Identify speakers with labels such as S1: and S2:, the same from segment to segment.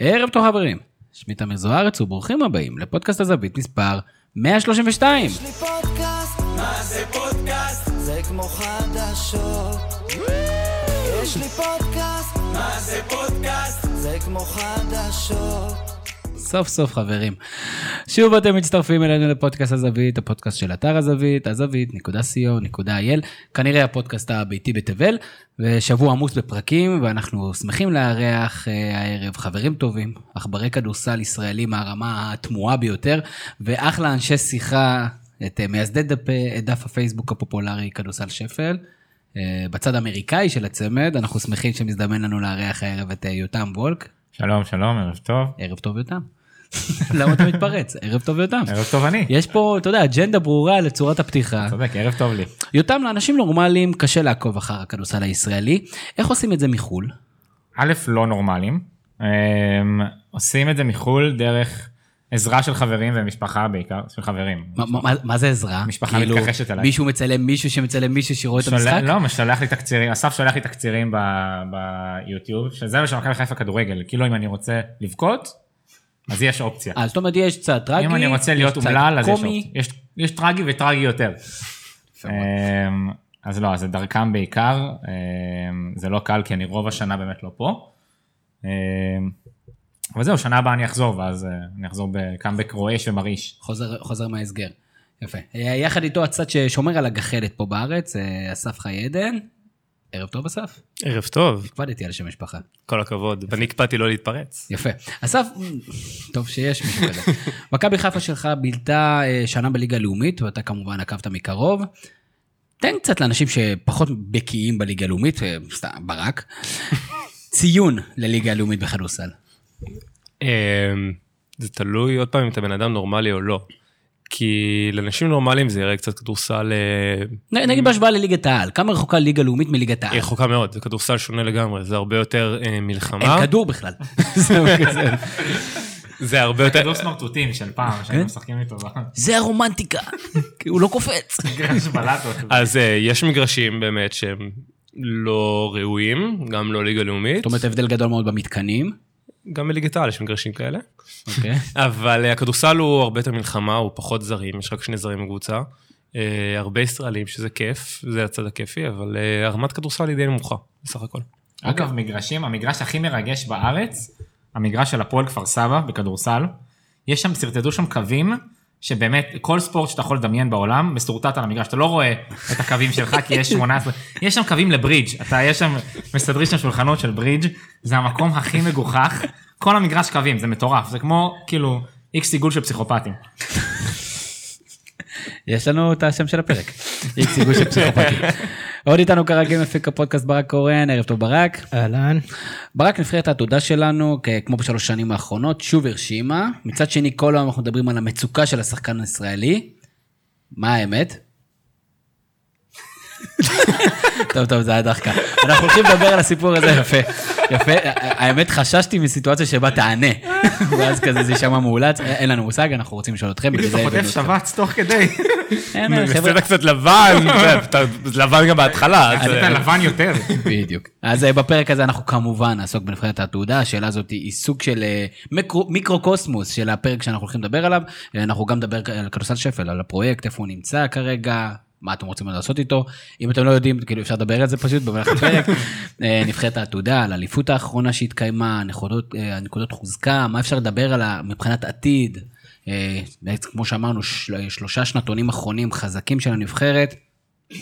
S1: ערב טוב חברים, שמי תמיר זוארץ וברוכים הבאים לפודקאסט הזווית מספר 132.
S2: יש לי פודקאסט, מה זה פודקאסט? זה כמו חדשות. יש לי פודקאסט, מה זה פודקאסט? זה כמו חדשות.
S1: סוף סוף חברים. שוב אתם מצטרפים אלינו לפודקאסט הזווית, הפודקאסט של אתר הזווית, הזווית.co.il, כנראה הפודקאסט הביתי בתבל, ושבוע עמוס בפרקים, ואנחנו שמחים לארח אה, הערב חברים טובים, עכברי כדורסל ישראלי מהרמה התמוהה ביותר, ואחלה אנשי שיחה, את אה, מייסדי דף, דף הפייסבוק הפופולרי כדורסל שפל. אה, בצד האמריקאי של הצמד, אנחנו שמחים שמזדמן לנו לארח הערב את אה, יותם וולק.
S3: שלום, שלום, ערב טוב.
S1: ערב טוב יותם. למה אתה מתפרץ? ערב טוב יותם.
S3: ערב טוב אני.
S1: יש פה, אתה יודע, אג'נדה ברורה לצורת הפתיחה.
S3: צודק, ערב טוב לי.
S1: יותם, לאנשים נורמליים קשה לעקוב אחר הכדורסל הישראלי. איך עושים את זה מחו"ל?
S3: א', לא נורמלים. אמ, עושים את זה מחו"ל דרך עזרה של חברים ומשפחה בעיקר, של חברים.
S1: מה- מה- מה זה עזרה?
S3: משפחה
S1: כאילו,
S3: מתכחשת אליי.
S1: מישהו מצלם מישהו שמצלם מישהו שרואה את
S3: שולח-
S1: המשחק?
S3: לא, משלח לי תקצירים, אסף שולח לי תקצירים ביוטיוב, שזה מה שמכבי חיפה כדורגל, כאילו אם אני רוצה לבכות, אז יש אופציה.
S1: אה, זאת אומרת, יש צד טרגי,
S3: אם אני רוצה להיות אומלל, אז יש. אופציה. יש- יש טרגי וטרגי יותר. אמ, אז לא, אז זה דרכם בעיקר, אמ, זה לא קל כי אני רוב השנה באמת לא פה. אמ, אבל זהו, שנה הבאה אני אחזור, ואז אה, אני אחזור בקאמבק רועש ומרעיש.
S1: חוזר, חוזר מההסגר. יפה. אה, יחד איתו הצד ששומר על הגחלת פה בארץ, אה, אסף חיי עדן. ערב טוב אסף.
S4: ערב טוב,
S1: הקפדתי על שם משפחה.
S4: כל הכבוד, ואני הקפדתי לא להתפרץ.
S1: יפה. אסף, טוב שיש מישהו כזה. מכבי חיפה שלך בילתה אה, שנה בליגה הלאומית, ואתה כמובן עקבת מקרוב. תן קצת לאנשים שפחות בקיאים בליגה הלאומית, אה, סתם, ברק, ציון לליגה הלאומית בכדורסל.
S4: אמ, זה תלוי עוד פעם אם אתה בן אדם נורמלי או לא. כי לאנשים נורמליים זה יראה קצת כדורסל אה,
S1: נגיד בהשוואה לליגת העל, כמה רחוקה ליגה לאומית מליגת העל?
S4: רחוקה מאוד, זה כדורסל שונה לגמרי, זה הרבה יותר אה, מלחמה,
S1: אין כדור בכלל. כזה.
S4: זה הרבה יותר,
S3: כדור סמרטוטים של פעם, שהיינו משחקים איתו
S1: זה הרומנטיקה, כי הוא לא קופץ.
S4: אז אה, יש מגרשים באמת שהם לא ראויים, גם לא ליגה לאומית,
S1: זאת אומרת, הבדל גדול מאוד במתקנים.
S4: גם בליגת העל יש מגרשים כאלה.
S1: אוקיי.
S4: אבל אה, הכדורסל הוא הרבה יותר מלחמה, הוא פחות זרים, יש רק שני זרים בקבוצה. אה, הרבה ישראלים שזה כיף, זה הצד הכיפי, אבל אה, הרמת כדורסל היא די נמוכה, בסך הכל.
S3: אגב, מגרשים, המגרש הכי מרגש בארץ, המגרש של הפועל כפר סבא בכדורסל, יש שם, שרטטו שם קווים, שבאמת, כל ספורט שאתה יכול לדמיין בעולם, מסורטט על המגרש, אתה לא רואה את הקווים שלך, כי יש 18, יש שם קווים לברידג', אתה, יש שם, מסדרים שם שולחנות של ברידג', זה המקום הכי מגוחך, כל המגרש קווים, זה מטורף, זה כמו, כאילו, איקס עיגול של פסיכופטים.
S1: יש לנו את השם של הפרק. עיגול של פסיכופטי. עוד איתנו כרגיל מפיק הפודקאסט ברק קורן, ערב טוב ברק.
S5: אהלן.
S1: ברק נבחרת העתודה שלנו, כמו בשלוש שנים האחרונות, שוב הרשימה. מצד שני, כל היום אנחנו מדברים על המצוקה של השחקן הישראלי. מה האמת? טוב, טוב, זה היה דחקה. אנחנו הולכים לדבר על הסיפור הזה, יפה. יפה, האמת חששתי מסיטואציה שבה תענה. ואז כזה זה יישמע מאולץ, אין לנו מושג, אנחנו רוצים לשאול אתכם. בגלל
S3: אתה
S1: זה
S3: חוטף. שבץ תוך כדי,
S1: חבר'ה,
S4: בסדר קצת לבן, אתה- לבן גם בהתחלה. אה,
S3: לבן יותר.
S1: בדיוק. אז אה, בפרק הזה אנחנו כמובן נעסוק בנבחרת העתודה, השאלה הזאת היא סוג של אה, מיקרו- מיקרוקוסמוס של הפרק שאנחנו הולכים לדבר עליו. אה, אנחנו גם נדבר על כדורסל שפל, על הפרויקט, איפה הוא נמצא כרגע. מה אתם רוצים לעשות איתו? אם אתם לא יודעים, כאילו אפשר לדבר על זה פשוט במהלך הפרק. אה, נבחרת העתודה, על האליפות האחרונה שהתקיימה, נקודות, אה, הנקודות חוזקה, מה אפשר לדבר עליה מבחינת עתיד. אה, כמו שאמרנו, של- שלושה שנתונים אחרונים חזקים של הנבחרת.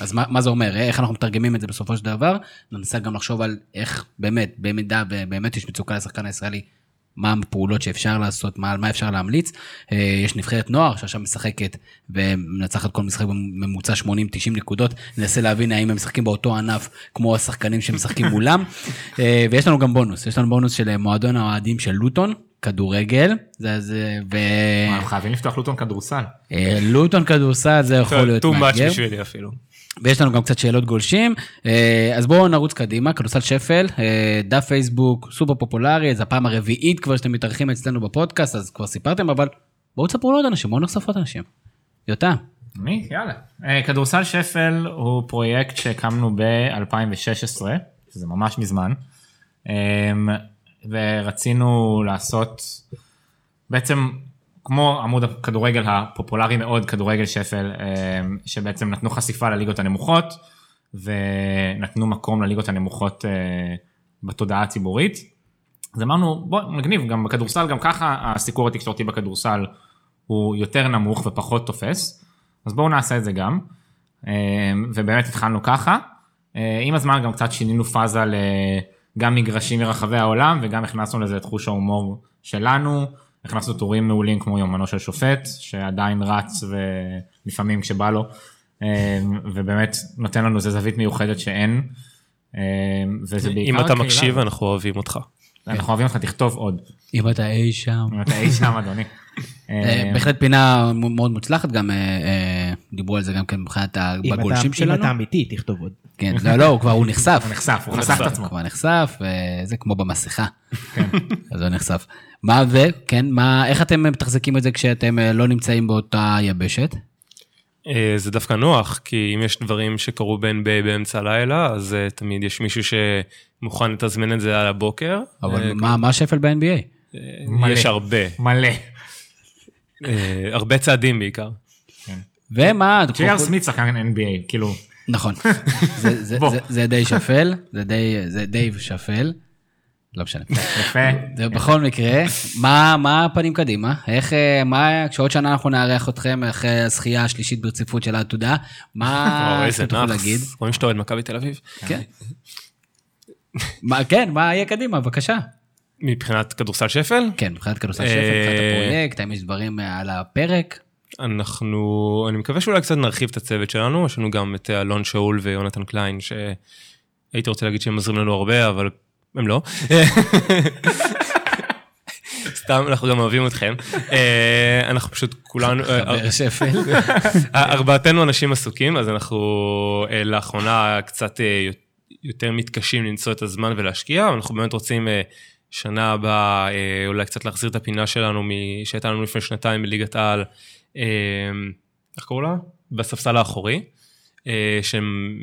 S1: אז מה, מה זה אומר? איך אנחנו מתרגמים את זה בסופו של דבר? ננסה גם לחשוב על איך באמת, במידה ובאמת יש מצוקה לשחקן הישראלי, מה הפעולות שאפשר לעשות, מה, מה אפשר להמליץ. אה, יש נבחרת נוער שעכשיו משחקת ומנצחת כל משחק בממוצע 80-90 נקודות, ננסה להבין האם הם משחקים באותו ענף כמו השחקנים שמשחקים מולם. אה, ויש לנו גם בונוס, יש לנו בונוס של מועדון האוהדים של לוטון, כדורגל, זה, זה, ו...
S3: חייבים לפתוח לוטון כדורסל.
S1: אה, לוטון כדורסל זה יכול להיות
S4: too much
S1: מאתגר.
S4: בשבילי אפילו.
S1: ויש לנו גם קצת שאלות גולשים, אה, אז בואו נרוץ קדימה, כדורסל שפל, אה, דף פייסבוק סופר פופולרי, זו הפעם הרביעית כבר שאתם מתארחים אצלנו בפודקאסט, אז כבר סיפרתם, אבל בואו תספרו לעוד אנשים, בואו נחשוף עוד אנשים. יותם,
S3: מי? יאללה. אה, כדורסל שפל הוא פרויקט שהקמנו ב-2016, שזה ממש מזמן. ורצינו לעשות בעצם כמו עמוד הכדורגל הפופולרי מאוד, כדורגל שפל, אה, שבעצם נתנו חשיפה לליגות הנמוכות, ונתנו מקום לליגות הנמוכות אה, בתודעה הציבורית. אז אמרנו, בוא מגניב, גם בכדורסל, גם ככה הסיקור התקשורתי בכדורסל הוא יותר נמוך ופחות תופס, אז בואו נעשה את זה גם. אה, ובאמת התחלנו ככה. עם הזמן גם קצת שינינו פאזה גם מגרשים מרחבי העולם וגם הכנסנו לזה את חוש ההומור שלנו. הכנסנו טורים מעולים כמו יומנו של שופט, שעדיין רץ ולפעמים כשבא לו, אה, ובאמת נותן לנו איזה זווית מיוחדת שאין. אה, וזה בעיקר
S4: אם אתה מקשיב, אנחנו אוהבים אותך.
S3: אנחנו אוהבים אותך, תכתוב עוד.
S1: אם אתה אי שם.
S3: אם אתה אי שם, אדוני.
S1: אה, בהחלט פינה מאוד מוצלחת, גם דיברו על זה גם כן מבחינת הגולשים שלנו.
S5: אם אתה אמיתי, תכתוב עוד.
S1: כן, לא, לא, הוא כבר, הוא נחשף.
S3: הוא נחשף, הוא חשף את עצמו.
S1: הוא כבר נחשף, וזה כמו במסכה. אז הוא נחשף. מה וכן, מה, איך אתם מתחזקים את זה כשאתם לא נמצאים באותה יבשת?
S4: זה דווקא נוח, כי אם יש דברים שקרו בין באמצע הלילה, אז תמיד יש מישהו שמוכן לתזמן את זה על הבוקר.
S1: אבל מה השפל ב-NBA?
S4: יש הרבה.
S3: מלא.
S4: הרבה צעדים בעיקר.
S1: ומה?
S3: ג'י.אר סמית שחקן NBA, כאילו.
S1: נכון, זה די שפל, זה די שפל. לא משנה.
S3: יפה.
S1: בכל מקרה, מה הפנים קדימה? איך, מה, כשעוד שנה אנחנו נארח אתכם אחרי הזכייה השלישית ברציפות של העתודה, מה אתם תוכלו להגיד?
S4: רואים שאתה אוהד מכבי תל אביב?
S1: כן. כן, מה יהיה קדימה, בבקשה.
S4: מבחינת כדורסל שפל?
S1: כן, מבחינת כדורסל שפל, מבחינת הפרויקט, האם יש דברים על הפרק?
S4: אנחנו, אני מקווה שאולי קצת נרחיב את הצוות שלנו, יש לנו גם את אלון שאול ויונתן קליין, שהייתי רוצה להגיד שהם עוזרים לנו הרבה, אבל הם לא. סתם, אנחנו גם אוהבים אתכם. אנחנו פשוט כולנו...
S1: חבר שפל.
S4: ארבעתנו אנשים עסוקים, אז אנחנו לאחרונה קצת יותר מתקשים למצוא את הזמן ולהשקיע, אנחנו באמת רוצים שנה הבאה אולי קצת להחזיר את הפינה שלנו שהייתה לנו לפני שנתיים בליגת העל. איך קראו לה? בספסל האחורי.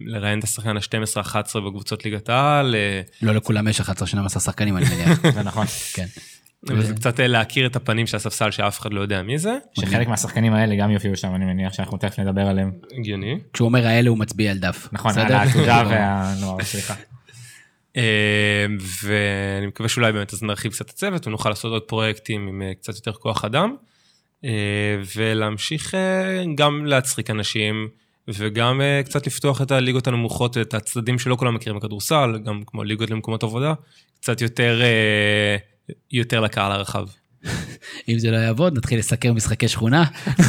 S4: לראיין את השחקן ה-12-11 בקבוצות ליגת העל.
S1: לא לכולם יש 11-12 שחקנים, אני מניח.
S3: זה נכון.
S1: כן.
S4: וזה קצת להכיר את הפנים של הספסל שאף אחד לא יודע מי זה.
S3: שחלק מהשחקנים האלה גם יופיעו שם, אני מניח שאנחנו תכף נדבר עליהם.
S4: הגיוני.
S1: כשהוא אומר האלה הוא מצביע על דף.
S3: נכון, על העתודה והנוער, סליחה.
S4: ואני מקווה שאולי באמת אז נרחיב קצת את הצוות ונוכל לעשות עוד פרויקטים עם קצת יותר כוח אדם. ולהמשיך גם להצחיק אנשים. וגם uh, קצת לפתוח את הליגות הנמוכות, את הצדדים שלא כולם מכירים בכדורסל, גם כמו ליגות למקומות עבודה, קצת יותר, יותר לקהל הרחב.
S1: אם זה לא יעבוד, נתחיל לסקר משחקי שכונה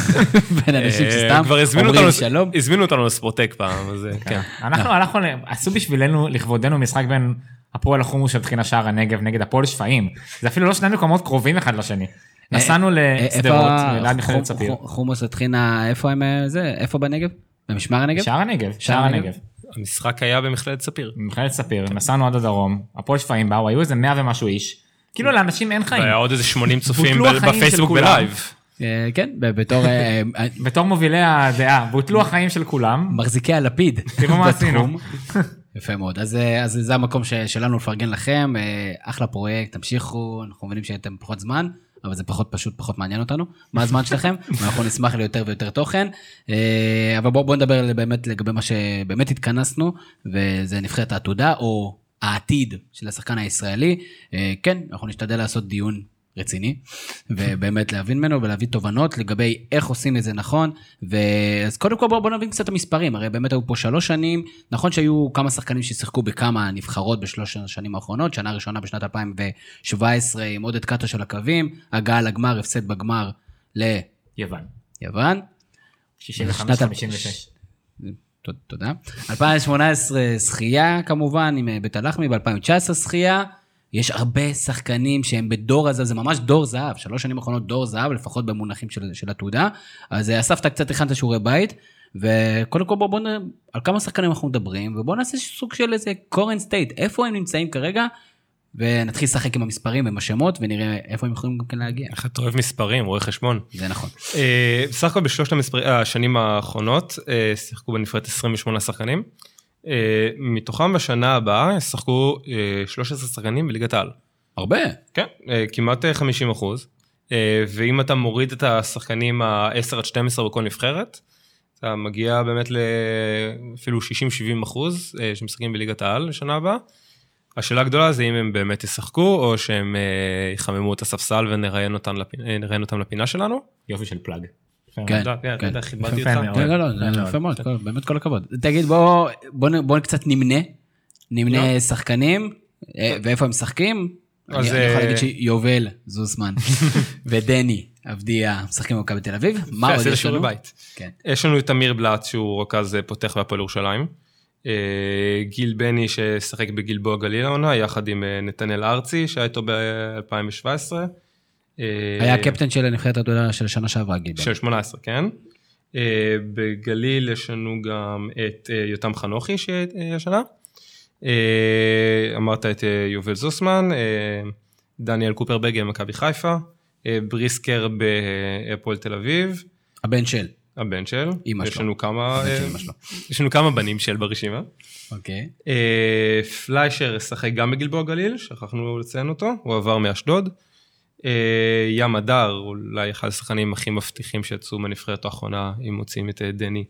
S1: בין אנשים שסתם
S4: כבר
S1: אומרים שלום.
S4: הזמינו אותנו לספורטק פעם, אז כן.
S3: אנחנו, עשו בשבילנו, לכבודנו, משחק בין הפועל החומוס של טחינה שער הנגב נגד הפועל שפיים. זה אפילו לא שני מקומות קרובים אחד לשני. נסענו לשדרות, ליד מכללת ספיר.
S1: חומוס וטחינה, איפה הם זה? איפה בנגב? במשמר הנגב?
S3: שער הנגב, שער הנגב.
S4: המשחק היה במכללת ספיר.
S3: במכללת ספיר, נסענו עד הדרום, הפועל שפיים באו, היו איזה 100 ומשהו איש. כאילו לאנשים אין חיים.
S4: והיה עוד איזה 80 צופים בפייסבוק בלייב.
S1: כן, בתור...
S3: בתור מובילי הדעה, בוטלו החיים של כולם.
S1: מחזיקי הלפיד.
S3: תראו מה עשינו.
S1: יפה מאוד, אז, אז זה המקום שלנו לפרגן לכם, אחלה פרויקט, תמשיכו, אנחנו מבינים שאתם פחות זמן, אבל זה פחות פשוט, פחות מעניין אותנו, מה הזמן שלכם, ואנחנו נשמח ליותר ויותר תוכן. אבל בואו בוא נדבר באמת לגבי מה שבאמת התכנסנו, וזה נבחרת העתודה, או העתיד של השחקן הישראלי. כן, אנחנו נשתדל לעשות דיון רציני, ובאמת להבין ממנו ולהביא תובנות לגבי איך עושים את זה נכון. ואז קודם כל בואו בוא נבין קצת את המספרים, הרי באמת היו פה שלוש שנים, נכון שהיו כמה שחקנים ששיחקו בכמה נבחרות בשלוש השנים האחרונות, שנה ראשונה בשנת 2017 עם עודד קאטו של הקווים, הגעה לגמר, הפסד בגמר ל...
S3: יוון.
S1: יוון.
S3: 65-56.
S1: תודה. 2018 זכייה כמובן עם בית הלחמי, ב-2019 זכייה. יש הרבה שחקנים שהם בדור הזה, זה ממש דור זהב, שלוש שנים האחרונות דור זהב, לפחות במונחים של, של התעודה. אז אסף, אתה קצת הכנת שיעורי בית, וקודם כל בואו בוא, נ... על כמה שחקנים אנחנו מדברים, ובואו נעשה סוג של איזה current state, איפה הם נמצאים כרגע, ונתחיל לשחק עם המספרים, עם השמות, ונראה איפה הם יכולים גם כן להגיע.
S4: איך אתה אוהב מספרים, רואה חשבון.
S1: זה נכון.
S4: בסך הכל בשלושת השנים האחרונות, שיחקו בנפרד 28 שחקנים. מתוכם בשנה הבאה ישחקו 13 שחקנים בליגת העל.
S1: הרבה.
S4: כן, אה, כמעט אה, 50 אחוז. אה, ואם אתה מוריד את השחקנים ה-10 עד 12 בכל נבחרת, אתה מגיע באמת לאפילו 60-70 אחוז אה, שמשחקים בליגת העל לשנה הבאה. השאלה הגדולה זה אם הם באמת ישחקו, או שהם אה, יחממו את הספסל ונראיין אותם, לפ... אה, נראיין אותם לפינה שלנו.
S3: יופי של פלאג.
S1: כן,
S4: כן, כיבדתי אותך.
S1: לא, לא, יפה מאוד, באמת כל הכבוד. תגיד, בוא, בוא, נ- בוא קצת נמנה, נמנה שחקנים, אה, ואיפה הם משחקים. אני יכול
S4: אה,
S1: להגיד שיובל זוסמן ודני אבדיה משחקים במכבי תל אביב. מה עוד יש לנו? כן.
S4: יש לנו את אמיר בלאט שהוא רכז אה, פותח בהפועל ירושלים. אה, גיל בני ששיחק בגלבוע גליל העונה יחד עם אה, נתנאל ארצי שהיה איתו ב-2017.
S1: היה קפטן של נבחרת העתודה של שנה שעברה, גיל.
S4: של 18, כן. אה, בגליל יש לנו גם את אה, יותם חנוכי שהיה השנה. אה, אמרת את אה, יובל זוסמן, אה, דניאל קופרבגי במכבי חיפה, אה, בריסקר בהפועל תל אביב,
S1: הבן של.
S4: הבן של.
S1: אמא
S4: יש
S1: שלו.
S4: לנו כמה, אה. יש לנו כמה בנים של ברשימה.
S1: אוקיי.
S4: אה, פליישר שחק גם בגלבוע גליל, שכחנו לציין אותו, הוא עבר מאשדוד. אה, ים הדר, אולי אחד השחקנים הכי מבטיחים שיצאו מהנבחרת האחרונה, אם מוצאים את אה, דני.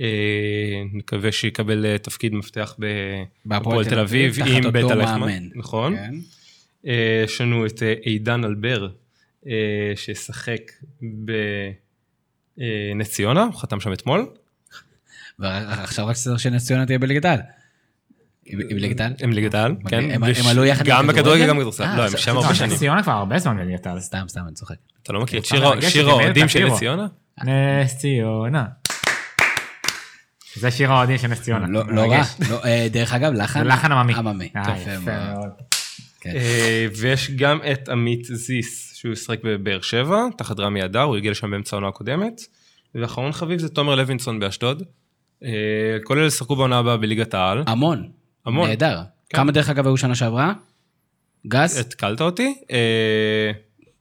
S4: אה, נקווה שיקבל תפקיד מפתח בהפועל תל אביב, עם בית הלחמן. נכון.
S1: כן.
S4: יש לנו את עידן אלבר, ששחק בנס ציונה, הוא חתם שם אתמול.
S1: ועכשיו רק צריך שנס ציונה תהיה בליגת העל. היא היא בליגת העל?
S4: הם ליגת העל, כן.
S1: הם- עלו יחד עם
S4: גם? בכדורגל, גם בכדורסל.
S1: אה,
S4: לא, הם שם הרבה
S1: עכשיו-
S4: שנים.
S3: ציונה כבר הרבה זמן בליגת העל.
S1: סתם, סתם, אני צוחק.
S4: אתה לא מכיר את שיר- האוהדים של. נס ציונה?
S3: נס ציונה. זה שיר האוהדים של נס ציונה.
S1: לא לא רע. לא, אה, דרך אגב, לחן
S3: זה לחן עממי.
S1: עממי.
S3: אה,
S1: יפה מאוד. כן.
S4: אה, ויש גם את עמית זיס, שהוא ישחק בבאר שבע, תחת רמי אדר, הוא הגיע לשם באמצע העונה הקודמת. ואחרון חביב זה תומר לוינסון באשדוד. אה, כל אלה שחקו בעונה הבאה בליגת העל.
S1: המון.
S4: המון.
S1: נהדר.
S4: כן.
S1: כמה דרך אגב היו שנה שעברה? גס?
S4: התקלת אותי? אה,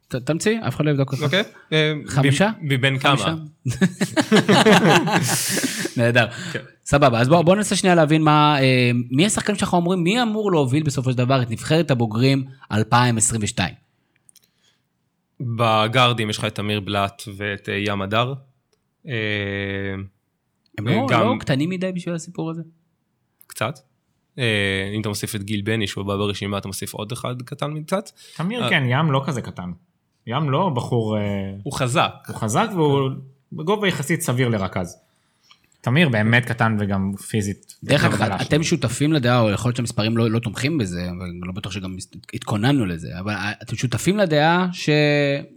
S1: ת- תמציא, אף אחד לא יבדוק אותך.
S4: אוקיי. אה,
S1: חמישה?
S4: מבין? כמה?
S1: נהדר.
S4: כן.
S1: סבבה, אז בואו בוא ננסה שנייה להבין מה, אה, מי השחקנים שאנחנו אומרים, מי אמור להוביל בסופו של דבר את נבחרת הבוגרים 2022?
S4: בגארדים יש לך את אמיר בלאט ואת אה, ים הדר. אה,
S1: הם לא, לא קטנים מדי בשביל הסיפור הזה?
S4: קצת. אה, אם אתה מוסיף את גיל בני שהוא הבא ברשימה אתה מוסיף עוד אחד קטן מקצת.
S3: תמיר
S4: אה.
S3: כן, ים לא כזה קטן. ים לא בחור, אה,
S4: הוא חזק.
S3: הוא חזק והוא בגובה יחסית סביר לרכז. תמיר באמת קטן וגם פיזית.
S1: דרך אגב,
S3: חלש.
S1: אתם שותפים לדעה, או יכול להיות שהמספרים לא, לא תומכים בזה, ואני לא בטוח שגם התכוננו לזה, אבל אתם שותפים לדעה ש...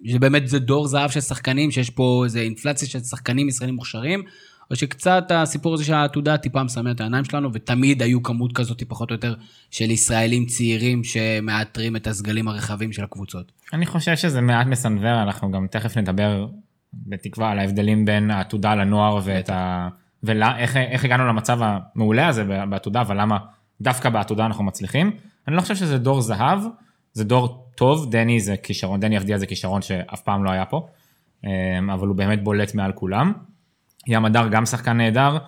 S1: שבאמת זה דור זהב של שחקנים, שיש פה איזה אינפלציה של שחקנים ישראלים מוכשרים, או שקצת הסיפור הזה של העתודה טיפה מסמא את העיניים שלנו, ותמיד היו כמות כזאת פחות או יותר של ישראלים צעירים שמאתרים את הסגלים הרחבים של הקבוצות.
S3: אני חושב שזה מעט מסנוור, אנחנו גם תכף נדבר בתקווה על ההבדלים בין העתודה לנוער ואת ה... ואיך איך הגענו למצב המעולה הזה בעתודה, אבל למה דווקא בעתודה אנחנו מצליחים. אני לא חושב שזה דור זהב, זה דור טוב, דני זה כישרון, דני אבדיה זה כישרון שאף פעם לא היה פה, אמ, אבל הוא באמת בולט מעל כולם. ים הדר גם שחקן נהדר.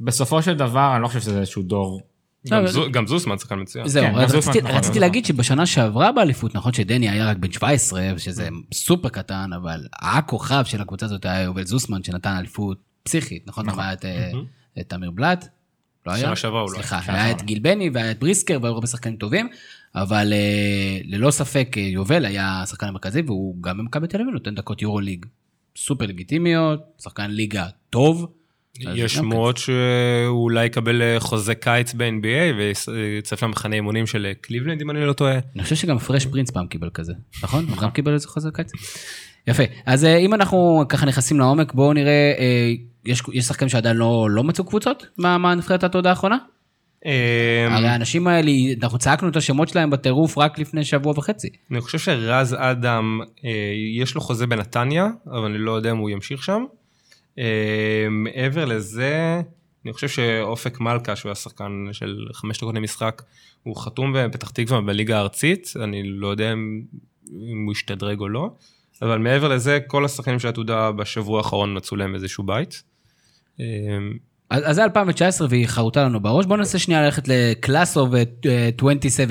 S3: בסופו של דבר אני לא חושב שזה איזשהו דור
S4: גם
S1: לא,
S4: זו- גם זוסמן שחקן מצוין.
S1: זהו,
S3: כן,
S1: רציתי,
S3: נכון,
S1: רציתי
S3: נכון.
S1: להגיד שבשנה שעברה באליפות, נכון שדני היה רק בן 17, שזה סופר קטן, אבל הכוכב של הקבוצה הזאת היה יובל זוסמן, שנתן אליפות פסיכית, נכון? גם היה את, אה, את תמיר בלאט, לא היה?
S4: שנה שעברה הוא לא היה.
S1: סליחה, היה את. גיל בני והיה את בריסקר והיו הרבה שחקנים טובים, אבל אה, ללא ספק אה, יובל היה השחקן המרכזי, והוא גם במכבי תל אביב נותן דקות יורו ליג סופר לגיטימיות, שחקן ליגה טוב.
S4: יש
S1: גם כן.
S4: שמועות שהוא אולי יקבל אה, חוזה קיץ ב-NBA ויצטרף למחנה אימונים של אה, קליבלנד אם אני לא טועה.
S1: אני חושב שגם פרש פרינס פעם קיבל כזה, נכון? הוא גם קיבל איזה חוזה קיץ? יפה. אז אה, אם אנחנו ככה נכנסים לעומק, בואו נראה, אה, יש יש שחקנים שעדיין לא לא מצאו קבוצות? מה מה נבחרת התעודה האחרונה?
S4: אה,
S1: הרי האנשים האלה, אנחנו צעקנו את השמות שלהם בטירוף רק לפני שבוע וחצי.
S4: אני חושב שרז אדם, אה, יש לו חוזה בנתניה, אבל אני לא יודע אם הוא ימשיך שם. אה, מעבר לזה, אני חושב שאופק מלכה, שהוא היה שחקן של חמש דקות למשחק, הוא חתום בפתח תקווה בליגה הארצית, אני לא יודע אם, אם הוא ישתדרג או לא, אבל מעבר לזה, כל השחקנים של העתודה בשבוע האחרון מצאו להם איזשהו בית. אה,
S1: אז זה 2019 והיא חרוטה לנו בראש. בואו ננסה שנייה ללכת of אה, 2017,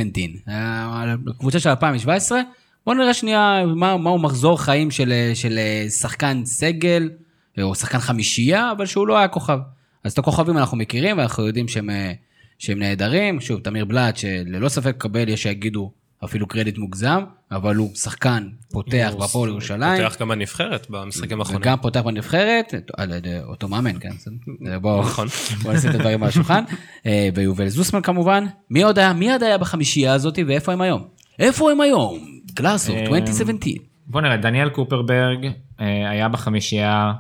S1: אה, קבוצה של 2017. בואו נראה שנייה מה, מהו מחזור חיים של, אה, של אה, שחקן סגל, אה, או שחקן חמישייה, אבל שהוא לא היה כוכב. אז את הכוכבים אנחנו מכירים, ואנחנו יודעים שהם, אה, שהם נהדרים. שוב, תמיר בלאט, שללא ספק קבל, יש שיגידו אפילו קרדיט מוגזם, אבל הוא שחקן פותח בהפועל ירושלים.
S4: פותח גם בנבחרת במשחקים האחרונים.
S1: וגם פותח בנבחרת, על ידי אותו מאמן, כן. בואו
S4: נכון.
S1: בואו נשים את הדברים על השולחן. אה, ויובל זוסמן כמובן. מי עוד היה, מי עוד היה בחמישייה הזאת ואיפה הם היום? איפה הם היום? גלאסו,
S3: אה,
S1: 2017.
S3: בוא נראה, דניאל קופרברג אה, היה בחמישייה,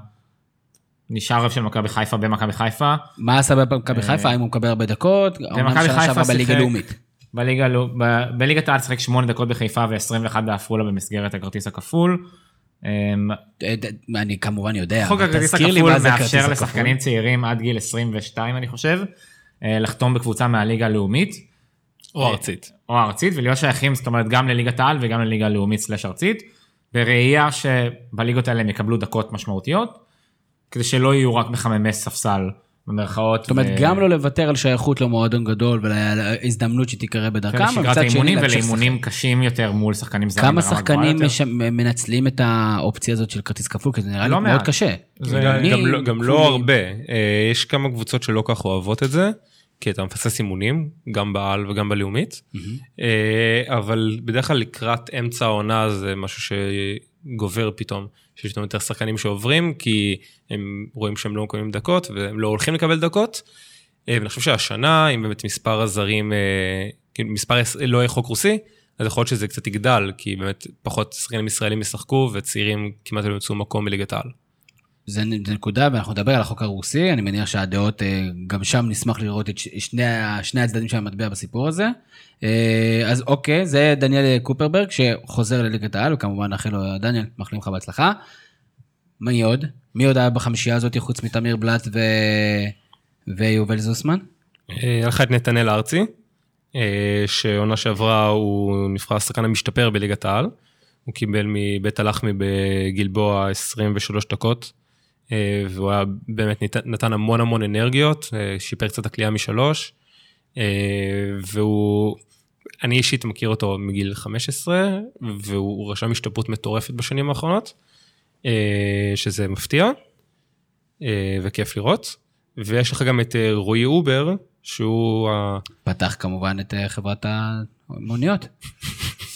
S3: נשאר רב של מכבי חיפה במכבי חיפה.
S1: מה עשה במכבי חיפה? האם הוא מקבל הרבה דקות?
S3: במכבי חיפה שיחק-. בליגה, לא- בליגת העל שיחק 8 דקות בחיפה ו-21 בעפולה במסגרת הכרטיס הכפול. אה,
S1: אה, ד- אני כמובן יודע.
S3: חוק הכרטיס
S1: תזכיר לי
S3: הכפול
S1: מה זה הכרטיס
S3: מאפשר
S1: הכפול.
S3: לשחקנים צעירים עד גיל 22 אני חושב, אה, לחתום בקבוצה מהליגה הלאומית.
S4: או ארצית.
S3: או הארצית ולהיות שייכים זאת אומרת גם לליגת העל וגם לליגה הלאומית סלש ארצית. בראייה שבליגות האלה הם יקבלו דקות משמעותיות. כדי שלא יהיו רק מחממי ספסל במרכאות.
S1: זאת אומרת,
S3: ו-
S1: גם לא לוותר על שייכות למועדון גדול ולהזדמנות שתיקרא בדרכם, אבל
S3: ולשגרת
S1: מצד שני.
S3: ולאימונים קשים יותר מול שחקנים זרים
S1: כמה שחקנים. מש- מנצלים את האופציה הזאת של כרטיס כפול? כי זה נראה לי
S3: לא
S1: מאוד
S3: מעט.
S1: קשה.
S3: זה-
S4: גם-
S1: אני-
S4: גם לא- גם לא. הרבה. אה, יש כמה קבוצות שלא כך אוהבות את זה, כי אתה מפסס אימונים, גם בעל וגם בלאומית, אה, אבל בדרך כלל לקראת אמצע העונה זה משהו שגובר פתאום. שיש לנו יותר שחקנים שעוברים, כי הם רואים שהם לא מקבלים דקות והם לא הולכים לקבל דקות. אה, ואני חושב שהשנה, אם באמת מספר הזרים, אה, כאילו מספר לא יהיה חוק רוסי, אז יכול להיות שזה קצת יגדל, כי באמת פחות שחקנים ישראלים ישחקו וצעירים כמעט לא ימצאו מקום בליגת העל.
S1: זה נקודה, ואנחנו נדבר על החוק הרוסי, אני מניח שהדעות, אה, גם שם נשמח לראות את שני, שני הצדדים של המטבע בסיפור הזה. אה, אז אוקיי, זה דניאל קופרברג, שחוזר לליגת העל, וכמובן נאחל לו, דניאל, מאחלים לך בהצלחה. מי עוד? מי עוד היה בחמישייה הזאת חוץ מתמיר בלאט ו... ויובל זוסמן?
S4: אה, היה לך את נתנאל ארצי, שעונה שעברה הוא נבחר השחקן המשתפר בליגת העל. הוא קיבל מבית הלחמי בגלבוע 23 דקות, והוא היה באמת נת- נתן המון המון אנרגיות, אה, שיפר קצת הקליעה משלוש, אה, והוא, אני אישית מכיר אותו מגיל 15, והוא רשם השתפרות מטורפת בשנים האחרונות, אה, שזה מפתיע אה, וכיף לראות. ויש לך גם את אה, רועי אובר, שהוא.
S1: פתח כמובן את אה, חברת המוניות.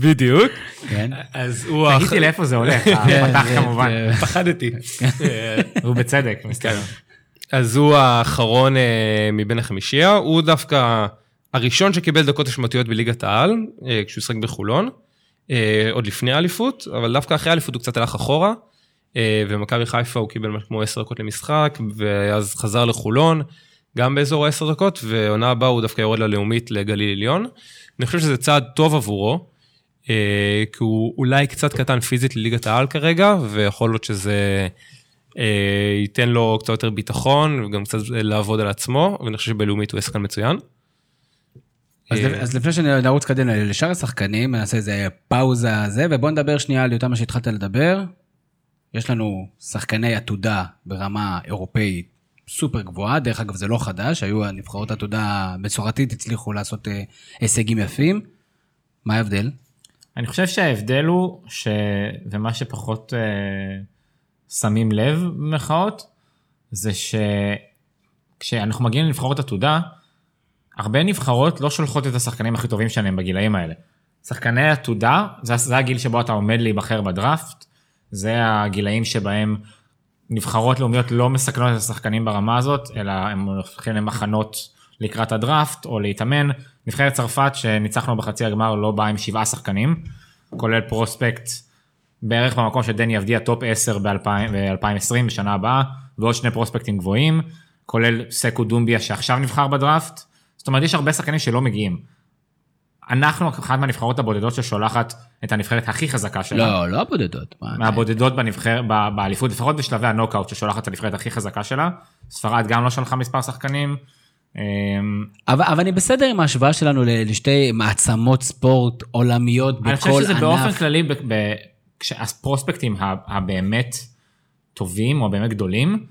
S4: בדיוק.
S1: כן.
S4: אז הוא...
S3: תגידי לאיפה זה הולך,
S1: כן,
S3: הפתח
S1: זה-
S3: כמובן,
S1: זה-
S4: פחדתי. אה,
S3: ובצדק, מסתבר.
S4: אז הוא האחרון אה, מבין החמישייה, הוא דווקא הראשון שקיבל דקות משמעותיות בליגת העל, אה, כשהוא שחק בחולון, אה, עוד לפני האליפות, אבל דווקא אחרי האליפות הוא קצת הלך אחורה, ומכבי חיפה הוא קיבל משהו כמו 10 דקות למשחק, ואז חזר לחולון, גם באזור ה-10 דקות, ועונה הבאה הוא דווקא יורד ללאומית לגליל עליון. אני חושב שזה צעד טוב עבורו, כי הוא אולי קצת קטן פיזית לליגת העל כרגע, ויכול להיות שזה אה, ייתן לו קצת יותר ביטחון, וגם קצת לעבוד על עצמו, ואני חושב שבלאומית הוא שחקן מצוין.
S1: אז,
S4: אה,
S1: אז לפני שנרוץ קדימה לשאר השחקנים, נעשה איזה פאוזה זה, ובוא נדבר שנייה על יותר מה שהתחלת לדבר. יש לנו שחקני עתודה ברמה אירופאית סופר גבוהה, דרך אגב זה לא חדש, היו הנבחרות עתודה מסורתית, הצליחו לעשות אה, הישגים יפים. מה ההבדל?
S3: אני חושב שההבדל הוא, ש... ומה שפחות אה, שמים לב במרכאות, זה שכשאנחנו מגיעים לנבחרות עתודה, הרבה נבחרות לא שולחות את השחקנים הכי טובים שלהם בגילאים האלה. שחקני עתודה, זה, זה הגיל שבו אתה עומד להיבחר בדראפט, זה הגילאים שבהם נבחרות לאומיות לא מסכנות את השחקנים ברמה הזאת, אלא הם הולכים למחנות לקראת הדראפט או להתאמן. נבחרת צרפת שניצחנו בחצי הגמר לא באה עם שבעה שחקנים, כולל prospect בערך במקום שדני אבדיה top 10 ב-2020 בשנה הבאה, ועוד שני פרוספקטים גבוהים, כולל סקו דומביה שעכשיו נבחר בדראפט. זאת אומרת, יש הרבה שחקנים שלא מגיעים. אנחנו אחת מהנבחרות הבודדות ששולחת את הנבחרת הכי חזקה שלה.
S1: לא, לא הבודדות. מה,
S3: מהבודדות בנבחר, ב- באליפות, לפחות בשלבי הנוקאוט ששולחת את הנבחרת הכי חזקה שלה. ספרד גם לא שלחה מספר שחקנים. אמ,
S1: אבל, אבל אני בסדר עם ההשוואה שלנו לשתי מעצמות ספורט עולמיות בכל
S3: אני
S1: ענף.
S3: חושב שזה באופן כללי, ב- ב- כשהפרוספקטים הבאמת טובים או הבאמת גדולים,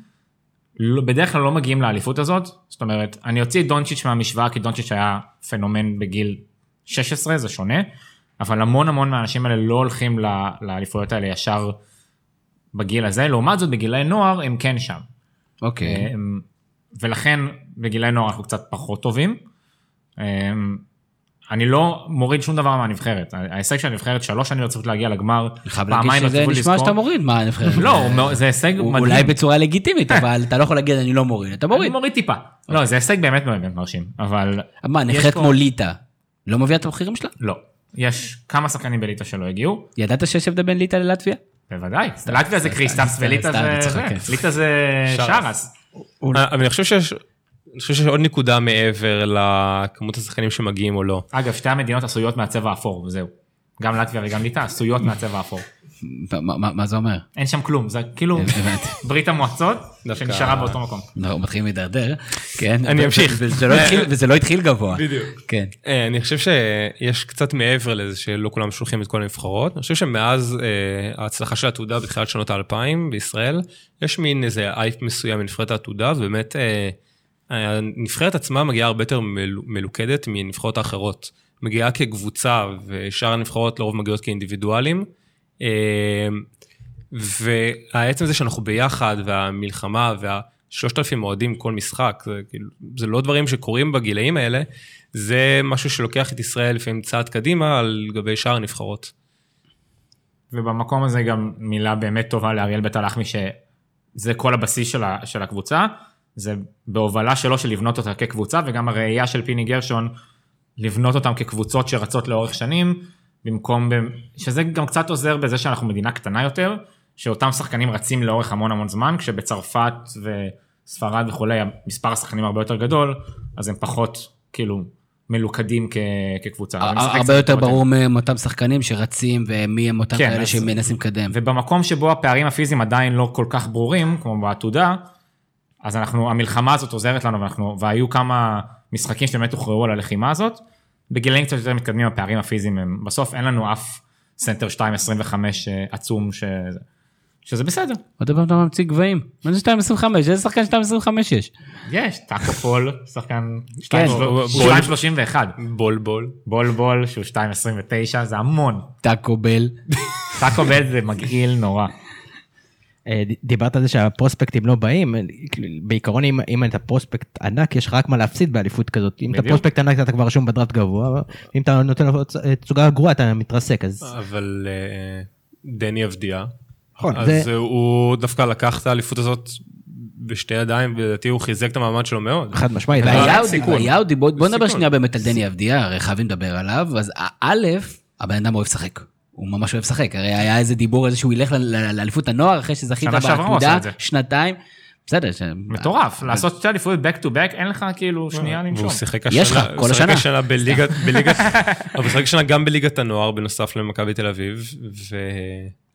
S3: לא- בדרך כלל לא מגיעים לאליפות הזאת, זאת אומרת, אני אוציא את דונצ'יץ' מהמשוואה, כי דונצ'יץ' היה פנומן בגיל 16, זה שונה, אבל המון המון מהאנשים האלה לא הולכים לאליפויות האלה ישר בגיל הזה, לעומת זאת בגילי נוער הם כן שם.
S1: אוקיי.
S3: אמ, ולכן בגילי נוער אנחנו קצת פחות טובים. אמ, אני לא מוריד שום דבר מהנבחרת, ההישג של הנבחרת שלוש שנים רצופות להגיע לגמר,
S1: אני חייב להגיד
S3: פעמיים
S1: שזה
S3: רצופות
S1: נשמע. שאתה מוריד מה הנבחרת.
S3: לא, זה הישג מדהים.
S1: אולי בצורה לגיטימית, אבל אתה לא יכול להגיד אני לא מוריד, אתה
S3: אני
S1: מוריד.
S3: מוריד טיפה. לא, זה הישג באמת באמת מרשים, אבל
S1: מה, נבחרת כמו ליטא, לא מביאה את המחירים שלה?
S3: לא. יש כמה שחקנים בליטא שלא הגיעו,
S1: ידעת שיש הבדל בין ליטא ללטביה?
S3: בוודאי. לטביה זה קריסטס וליטא
S1: אני. כן.
S3: זה
S4: שרס. אה, אבל אני חושב שיש... אני חושב שיש עוד נקודה מעבר לכמות השחקנים שמגיעים או לא.
S3: אגב, שתי המדינות עשויות מהצבע האפור, וזהו. גם לטביה וגם ליטא עשויות מהצבע האפור.
S1: מה- מה מה זה אומר?
S3: אין שם כלום, זה כאילו. ברית המועצות שנשארה באותו מקום.
S1: אנחנו מתחילים להידרדר, כן.
S4: אני אמשיך.
S1: וזה לא התחיל- וזה לא התחיל גבוה.
S4: בדיוק.
S1: כן.
S4: אה, אני חושב שיש קצת מעבר לזה שלא כולם שולחים את כל הנבחרות. אני חושב שמאז אה, ההצלחה של העתודה בתחילת שנות האלפיים בישראל, יש מין איזה אייפ מסוים מנבחרת העתודה, ובאמת אה, הנבחרת עצמה מגיעה הרבה יותר מל- מלוכדת מנבחרות האחרות. מגיעה כקבוצה, ושאר הנבחרות לרוב מגיעות כאינדיבידואלים. אה, והעצם זה שאנחנו ביחד, והמלחמה, והשלושת אלפים אוהדים כל משחק, זה, כאילו, זה לא דברים שקורים בגילאים האלה, זה משהו שלוקח את ישראל לפעמים צעד קדימה על גבי שאר הנבחרות.
S3: ובמקום הזה גם מילה באמת טובה לאריאל בית הלחמי שזה כל הבסיס של, ה, של הקבוצה, זה בהובלה שלו של לבנות אותה כקבוצה וגם הראייה של פיני גרשון לבנות אותם כקבוצות שרצות לאורך שנים, במקום, שזה גם קצת עוזר בזה שאנחנו מדינה קטנה יותר, שאותם שחקנים רצים לאורך המון המון זמן, כשבצרפת וספרד וכולי מספר השחקנים הרבה יותר גדול, אז הם פחות כאילו מלוכדים כ, כקבוצה.
S1: הרבה יותר. ברור מהם אותם שחקנים שרצים ומי הם אותם
S3: כן,
S1: כאלה שמנסים לקדם.
S3: ובמקום שבו הפערים הפיזיים עדיין לא כל כך ברורים, כמו בעתודה, אז אנחנו, המלחמה הזאת עוזרת לנו, ואנחנו, והיו כמה משחקים שבאמת הוכרעו על הלחימה הזאת. בגילאים קצת יותר מתקדמים הפערים הפיזיים הם, בסוף אין לנו אף סנטר 2.25 אה, עצום, ש... שזה בסדר.
S1: עוד פעם אתה ממציא גבהים. מה זה 2.25? איזה שחקן 2.25 יש?
S3: יש, טאקו פול, שחקן
S1: כן.
S3: 2.31,
S4: בול בול.
S3: בול בול שהוא 2.29, זה המון.
S1: טאקו בל.
S3: טאקו בל זה מגעיל נורא.
S5: אה, דיברת על זה שהפרוספקטים לא באים, אה, כאילו, בעיקרון אם, אם אתה prospect ענק יש לך רק מה להפסיד באליפות כזאת, אם אתה
S3: בדיוק.
S5: prospect ענק אתה כבר רשום בדראפט גבוה, אם אתה נותן לו אה, תצוגה גרועה אתה מתרסק, אז
S4: אבל דני אבדיה,
S5: נכון,
S4: אז
S5: זה-.
S4: הוא דווקא לקח את האליפות הזאת בשתי ידיים, ולדעתי הוא חיזק את המעמד שלו מאוד.
S5: חד משמעית.
S1: היה עוד, בוא בוא נדבר. שנייה באמת על דני אבדיה, הרי חייבים לדבר עליו, אז א', הבן אדם אוהב לשחק. הוא ממש אוהב לשחק, הרי היה איזה דיבור איזה שהוא ילך לאליפות הנוער אחרי שזכית בעתודה. שנתיים. בסדר, ש-
S3: מטורף, לעשות שתי אליפויות back to back, אין לך כאילו שנייה לנשום.
S4: והוא שיחק
S1: יש
S4: השנה,
S1: לך, כל
S4: הוא שיחק
S1: השנה.
S4: השנה בליגת, בליגת, אבל הוא שיחק השנה גם בליגת הנוער בנוסף למכבי תל אביב,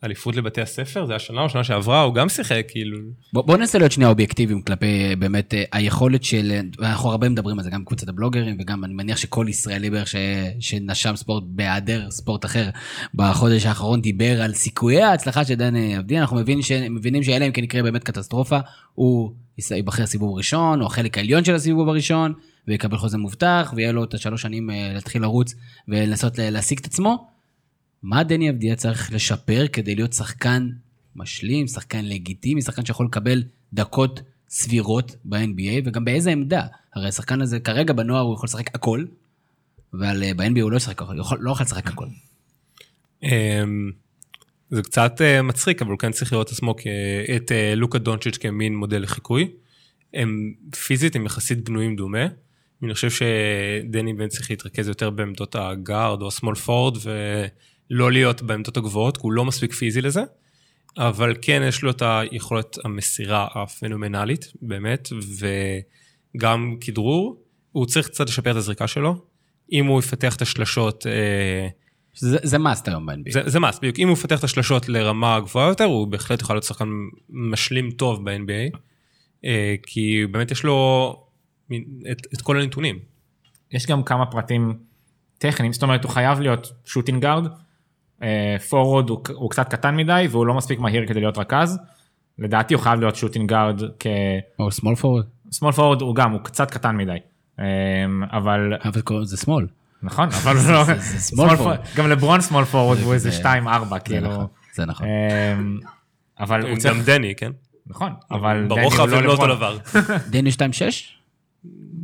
S4: ואליפות לבתי הספר, זה השנה או שנה שעברה, הוא גם שיחק כאילו.
S1: בוא, בוא ננסה להיות שנייה אובייקטיביים כלפי באמת אה, היכולת של, אנחנו הרבה מדברים על זה, גם קבוצת הבלוגרים, וגם אני מניח שכל ישראלי בערך ש, שנשם ספורט בהיעדר ספורט אחר בחודש האחרון דיבר על סיכויי ההצלחה של דני אבדיה, אנחנו מבין ש, מבינים שאלה אם כן יקרה באמת קטסטרופה, הוא ייבחר סיבוב ראשון, או החלק העליון של הסיבוב הראשון, ויקבל חוזה מובטח, ויהיה לו את השלוש שנים אה, להתחיל לרוץ ולנסות להשיג את עצמו. מה דני אבדיה צריך לשפר כדי להיות שחקן משלים, שחקן לגיטימי, שחקן שיכול לקבל דקות סבירות ב-NBA, וגם באיזה עמדה. הרי השחקן הזה כרגע בנוער הוא יכול לשחק הכל, אבל אה, ב-NBA הוא לא ישחק יכול- לא יכול לשחק הכל.
S4: אמ, זה קצת אה, מצחיק, אבל הוא כן צריך לראות עצמו, את אה, לוקה דונצ'יץ' כמין מודל לחיקוי. הם פיזית, הם יחסית בנויים דומה. אני חושב שדני בן צריך להתרכז יותר בעמדות הגארד או הסמול פורד, ולא להיות בעמדות הגבוהות, כי הוא לא מספיק פיזי לזה. אבל כן, יש לו את היכולת המסירה הפנומנלית, באמת, וגם כדרור. הוא צריך קצת לשפר את הזריקה שלו. אם הוא יפתח את השלשות, אה,
S1: זה, מאסט היום ב-NBA.
S4: זה, זה מס, בדיוק. אם הוא יפתח את השלשות לרמה גבוהה יותר, הוא בהחלט יכול להיות שחקן משלים טוב ב-NBA, אה, כי באמת יש לו את, את כל הנתונים.
S3: יש גם כמה פרטים טכניים, זאת אומרת הוא חייב להיות shooting guard, forward הוא, הוא קצת קטן מדי והוא לא מספיק מהיר כדי להיות רכז, לדעתי הוא חייב להיות shooting guard כ...
S1: או small forward.
S3: small forward הוא גם, הוא קצת קטן מדי. אמ, אבל,
S1: אבל לזה small.
S3: נכון, אבל הוא לא...
S1: זה- זה
S3: small
S1: small
S3: forward. גם לברון small forward הוא איזה
S1: זה-
S3: 2-4,
S1: זה
S3: כאילו.
S1: נכון, זה נכון.
S3: אמ, אבל הוא צריך...
S4: גם דני, כן?
S3: נכון, אבל... דני
S4: ברוחב
S3: הוא
S4: הם לא אותו. דבר.
S1: דני 2-6?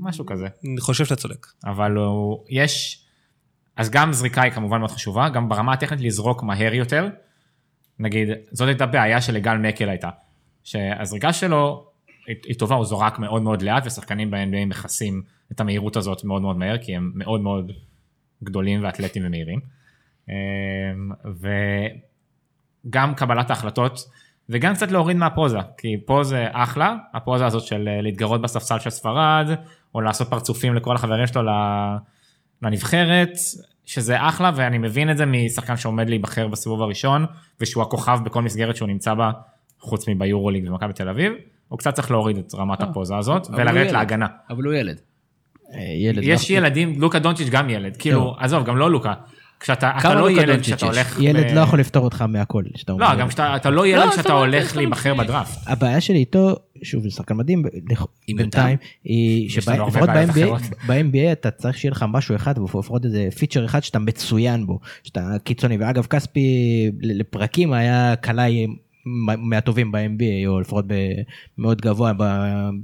S3: משהו כזה.
S4: אני חושב שאתה צודק.
S3: אבל הוא, יש, אז גם זריקה היא כמובן מאוד חשובה, גם ברמה הטכנית לזרוק מהר יותר. נגיד, זאת הייתה בעיה שלגל מקל הייתה, שהזריקה שלו היא, היא טובה, הוא זורק מאוד מאוד לאט, ושחקנים ב-NBA מכסים את המהירות הזאת מאוד מאוד מהר, כי הם מאוד מאוד גדולים ואתלטים ומהירים. אמ, וגם קבלת ההחלטות, וגם קצת להוריד מהפוזה, כי פה זה אחלה, הפוזה הזאת של אה, להתגרות בספסל של ספרד, או לעשות פרצופים לכל החברים שלו ל- לנבחרת, שזה אחלה, ואני מבין את זה משחקן שעומד להיבחר בסיבוב הראשון, ושהוא הכוכב בכל מסגרת שהוא נמצא בה, חוץ מביורוליג ומכבי תל אביב, הוא קצת צריך להוריד את רמת הפוזה הזאת, ולרדת. להגנה.
S1: אבל הוא ילד.
S5: אה, ילד.
S3: יש
S5: לא-
S3: ילדים, לוקה דונצ'יץ' גם ילד, כאילו, עזוב, גם לא לוקה. כשאתה אתה לא ילד,
S1: יש?
S3: הולך...
S5: ילד
S3: ב-
S5: לא יכול לפתור אותך מהכל. שאתה אומר.
S3: לא, גם כשאתה אתה לא ילד
S1: לא,
S3: כשאתה
S1: אתה לא-
S3: הולך להיבחר בדראפט.
S5: הבעיה שלי איתו, שוב, זה שחקן מדהים, בינתיים, היא שלפחות ב-NBA, אתה צריך שיהיה לך משהו אחד, לפחות איזה פיצ'ר אחד שאתה מצוין בו, שאתה קיצוני, ואגב כספי לפרקים היה קלעי מהטובים ב-NBA, או לפחות מאוד גבוה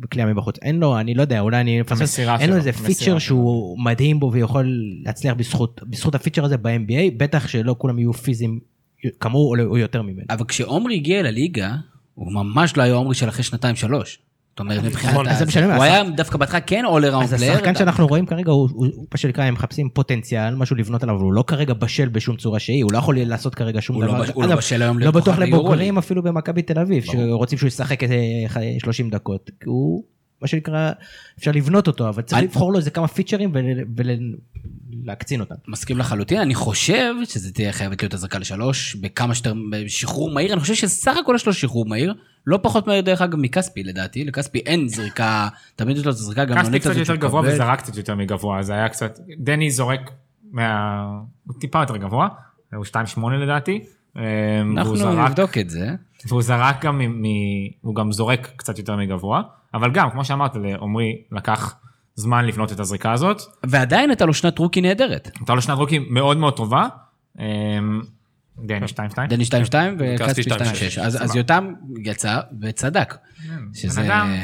S5: בכלייה מבחוץ. אין לו, אני לא יודע, אולי אני מפספס, אין לו איזה פיצ'ר. שהוא מדהים בו ויכול להצליח בזכות, בזכות הפיצ'ר הזה ב-NBA, בטח שלא כולם יהיו פיזיים כמוהו או יותר ממנו.
S1: אבל כשעומרי הגיע לליגה, הוא ממש לא היה עומרי של אחרי שנתיים שלוש. זאת אומרת, מבחינת...
S5: נכון, אז זה משנה מה,
S1: הוא היה דווקא בהתחלה כן all around
S5: אז
S1: player.
S5: השחקן שאנחנו רואים כרגע הוא, מה שנקרא הם מחפשים פוטנציאל משהו לבנות עליו אבל הוא לא כרגע בשל בשום צורה שהיא הוא לא יכול לעשות כרגע שום
S1: לא
S5: דבר.
S1: הוא לא
S5: אגב,
S1: בשל היום
S5: לא בטוח לבוגרים. אפילו במכבי תל אביב שרוצים שהוא ישחק איזה 30 דקות הוא מה שנקרא אפשר לבנות אותו אבל צריך
S1: אני-
S5: לבחור לו איזה כמה פיצ'רים ולהקצין אותם.
S1: מסכים לחלוטין, אני חושב שזה תהיה חייבת להיות הזרקה לשלוש, בכמה שיותר, בשחרור מהיר, אני חושב שסך הכל יש לו שחרור מהיר, לא פחות מהיר דרך אגב מכספי לדעתי, לכספי אין זריקה, תמיד יש לו את הזריקה
S3: קספי
S1: גמלונית
S3: קצת יותר גבוה. וזרק קצת יותר מגבוה, זה היה קצת... דני זורק מה... הוא טיפה יותר גבוה, הוא 2.8 לדעתי. אמ, והוא
S1: אנחנו
S3: זרק-
S1: נבדוק את זה.
S3: והוא זרק גם, מ... מ- הוא גם זורק קצת יותר מגבוה, אבל גם, כמו שאמרת, לעומרי לקח זמן לבנות את הזריקה הזאת.
S1: ועדיין הייתה לו שנת רוקי נהדרת.
S3: הייתה לו שנת רוקי מאוד מאוד טובה. אמ, דני 2.2.
S1: דני 2-2 וכספי
S4: וכספי
S1: 2-6. אז אז יותם יצא וצדק. שזה...
S3: בן אדם.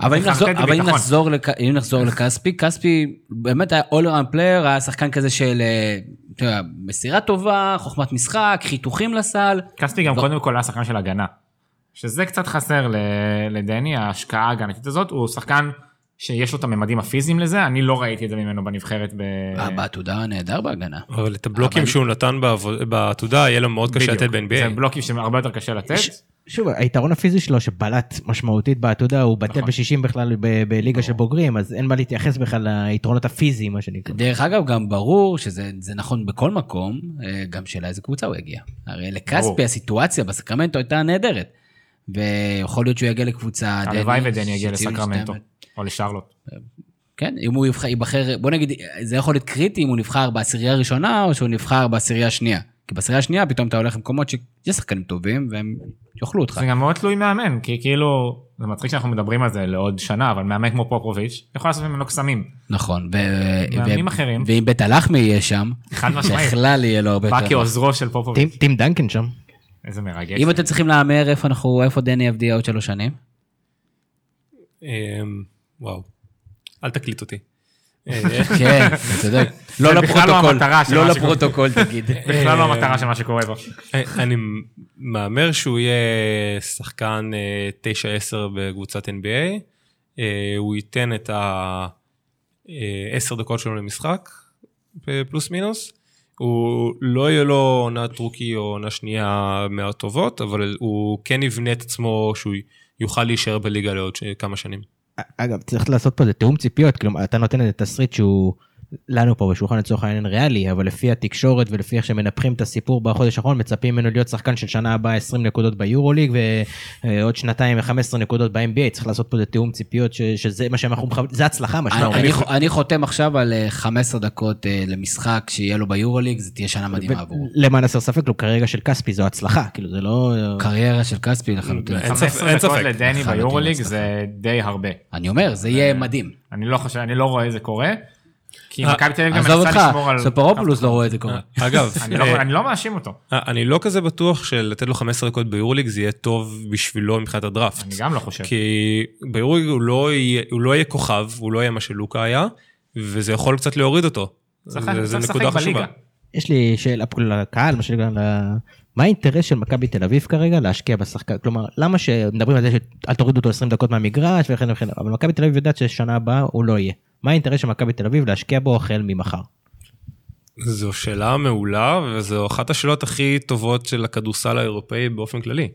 S1: אבל אם נחזור, אבל אם. נחזור, לכ- אם נחזור לכספי, כספי באמת היה all around player, היה שחקן כזה של אה, מסירה טובה, חוכמת משחק, חיתוכים לסל.
S3: קספי גם
S1: לא.
S3: קודם כל היה שחקן של הגנה. שזה קצת חסר ל- לדני, ההשקעה ההגנתית הזאת, הוא שחקן שיש לו את הממדים הפיזיים לזה, אני לא ראיתי את זה ממנו בנבחרת ב...
S1: אה, בעתודה נהדר בהגנה.
S4: אבל את הבלוקים שהוא נתן בעתודה, יהיה לו מאוד קשה. לתת
S3: זה
S4: ב-NBA.
S3: בלוקים שהרבה יותר קשה לתת.
S5: שוב היתרון הפיזי שלו שבלט משמעותית בעתודה הוא בטל
S3: נכון.
S5: ב-60 בכלל בליגה של בוגרים אז אין מה להתייחס בכלל ליתרונות הפיזיים מה שנקרא.
S1: דרך אגב, גם ברור שזה זה נכון בכל מקום, אה, גם שאלה איזה קבוצה הוא יגיע. הרי. לכספי הסיטואציה בסקרמנטו הייתה נהדרת. ויכול להיות שהוא יגיע לקבוצה...
S3: הלוואי
S1: דני,
S3: ודני יגיע לסקרמנטו, או לשרלוט.
S1: כן, אם הוא יבחר, ייבחר, בוא נגיד, זה יכול להיות קריטי אם הוא נבחר בעשירייה הראשונה או שהוא נבחר בעשירייה השנייה. כי בעשירייה השנייה פתאום אתה הולך למקומות שיש שחקנים טובים והם יאכלו אותך.
S3: זה גם מאוד תלוי מאמן, כי כאילו, זה מצחיק שאנחנו מדברים על זה לעוד שנה, אבל מאמן כמו פופוביץ' יכול לעשות ממנו קסמים.
S1: נכון. ו-
S3: מאמנים
S1: ו-
S3: אחרים.
S1: ואם בית הלחמי יהיה שם,
S3: חד משמעית.
S1: בכלל יהיה לו הרבה
S3: בא
S1: יותר.
S3: כעוזרו של פופוביץ'.
S5: טים דנקן שם.
S3: איזה מרגש.
S1: אם אתם צריכים להמר איפה אנחנו, איפה דני יבדיע עוד שלוש שנים?
S4: אמ, וואו. אל תקליט אותי. אה,
S1: כן, אתה צודק. לא
S3: לא
S1: לפרוטוקול, לא
S3: שקורה.
S1: לפרוטוקול תגיד.
S3: בכלל לא המטרה של מה שקורה בו.
S4: אני מהמר שהוא יהיה שחקן אה, 9-10 בקבוצת NBA. אה, הוא ייתן את ה-10 דקות שלו למשחק, פלוס מינוס. הוא לא יהיה לו עונת רוקי או עונה שנייה מהטובות, אבל הוא כן יבנה את עצמו שהוא יוכל להישאר בליגה לעוד כמה שנים.
S5: אגב צריך לעשות פה איזה תיאום ציפיות כלומר אתה נותן איזה תסריט שהוא לנו פה בשולחן לצורך העניין ריאלי, אבל לפי התקשורת ולפי איך שמנפחים את הסיפור בחודש האחרון, מצפים ממנו להיות שחקן של שנה הבאה 20 נקודות ביורוליג ועוד שנתיים 15 נקודות ב-NBA, צריך לעשות פה איזה תיאום ציפיות ש- שזה מה שאנחנו מכוונים, זה הצלחה מה שאתה אומר.
S1: אני, אני חותם עכשיו על אה, 15 דקות אה, למשחק שיהיה לו ביורוליג, זה תהיה שנה מדהימה עבורו.
S5: למען הסר ספק, לו כרגע של כספי זו הצלחה, כאילו זה לא...
S1: קריירה של כספי לחלוטין.
S4: אין ספק,
S3: 15
S4: אין
S3: דקות. לדני ביורוליג. זה די הרבה.
S1: אני אומר, זה יהיה מדהים.
S3: אני לא חושב, אני לא רואה זה קורה. כי
S4: אה,
S3: מכבי תל אביב גם
S1: עזוב
S3: מנסה
S1: אותך,
S3: לשמור על...
S1: סופרופולוס לא רואה את זה קורה.
S4: אגב,
S3: אני לא-
S4: אה,
S3: אני לא מאשים אותו.
S4: אני לא כזה בטוח שלתת לו 15 דקות ביורליג זה יהיה טוב בשבילו מבחינת הדראפט.
S3: אני גם לא חושב.
S4: כי ביורליג הוא לא יהיה, הוא לא כוכב, הוא לא יהיה מה שלוקה היה, וזה יכול קצת להוריד אותו. זה- נקודה חשובה.
S5: יש לי שאלה פה לקהל, מה שנקרא, מה האינטרס של מכבי תל אביב כרגע להשקיע בשחקן? כלומר, למה שמדברים על זה שאל תורידו אותו 20 דקות מהמגרש וכן וכן, אבל מכבי תל אביב יודעת ששנה הבאה הוא לא יהיה. מה האינטרס של מכבי תל אביב להשקיע בו החל ממחר?
S4: זו שאלה מעולה, וזו אחת השאלות הכי טובות של הכדורסל האירופאי באופן כללי.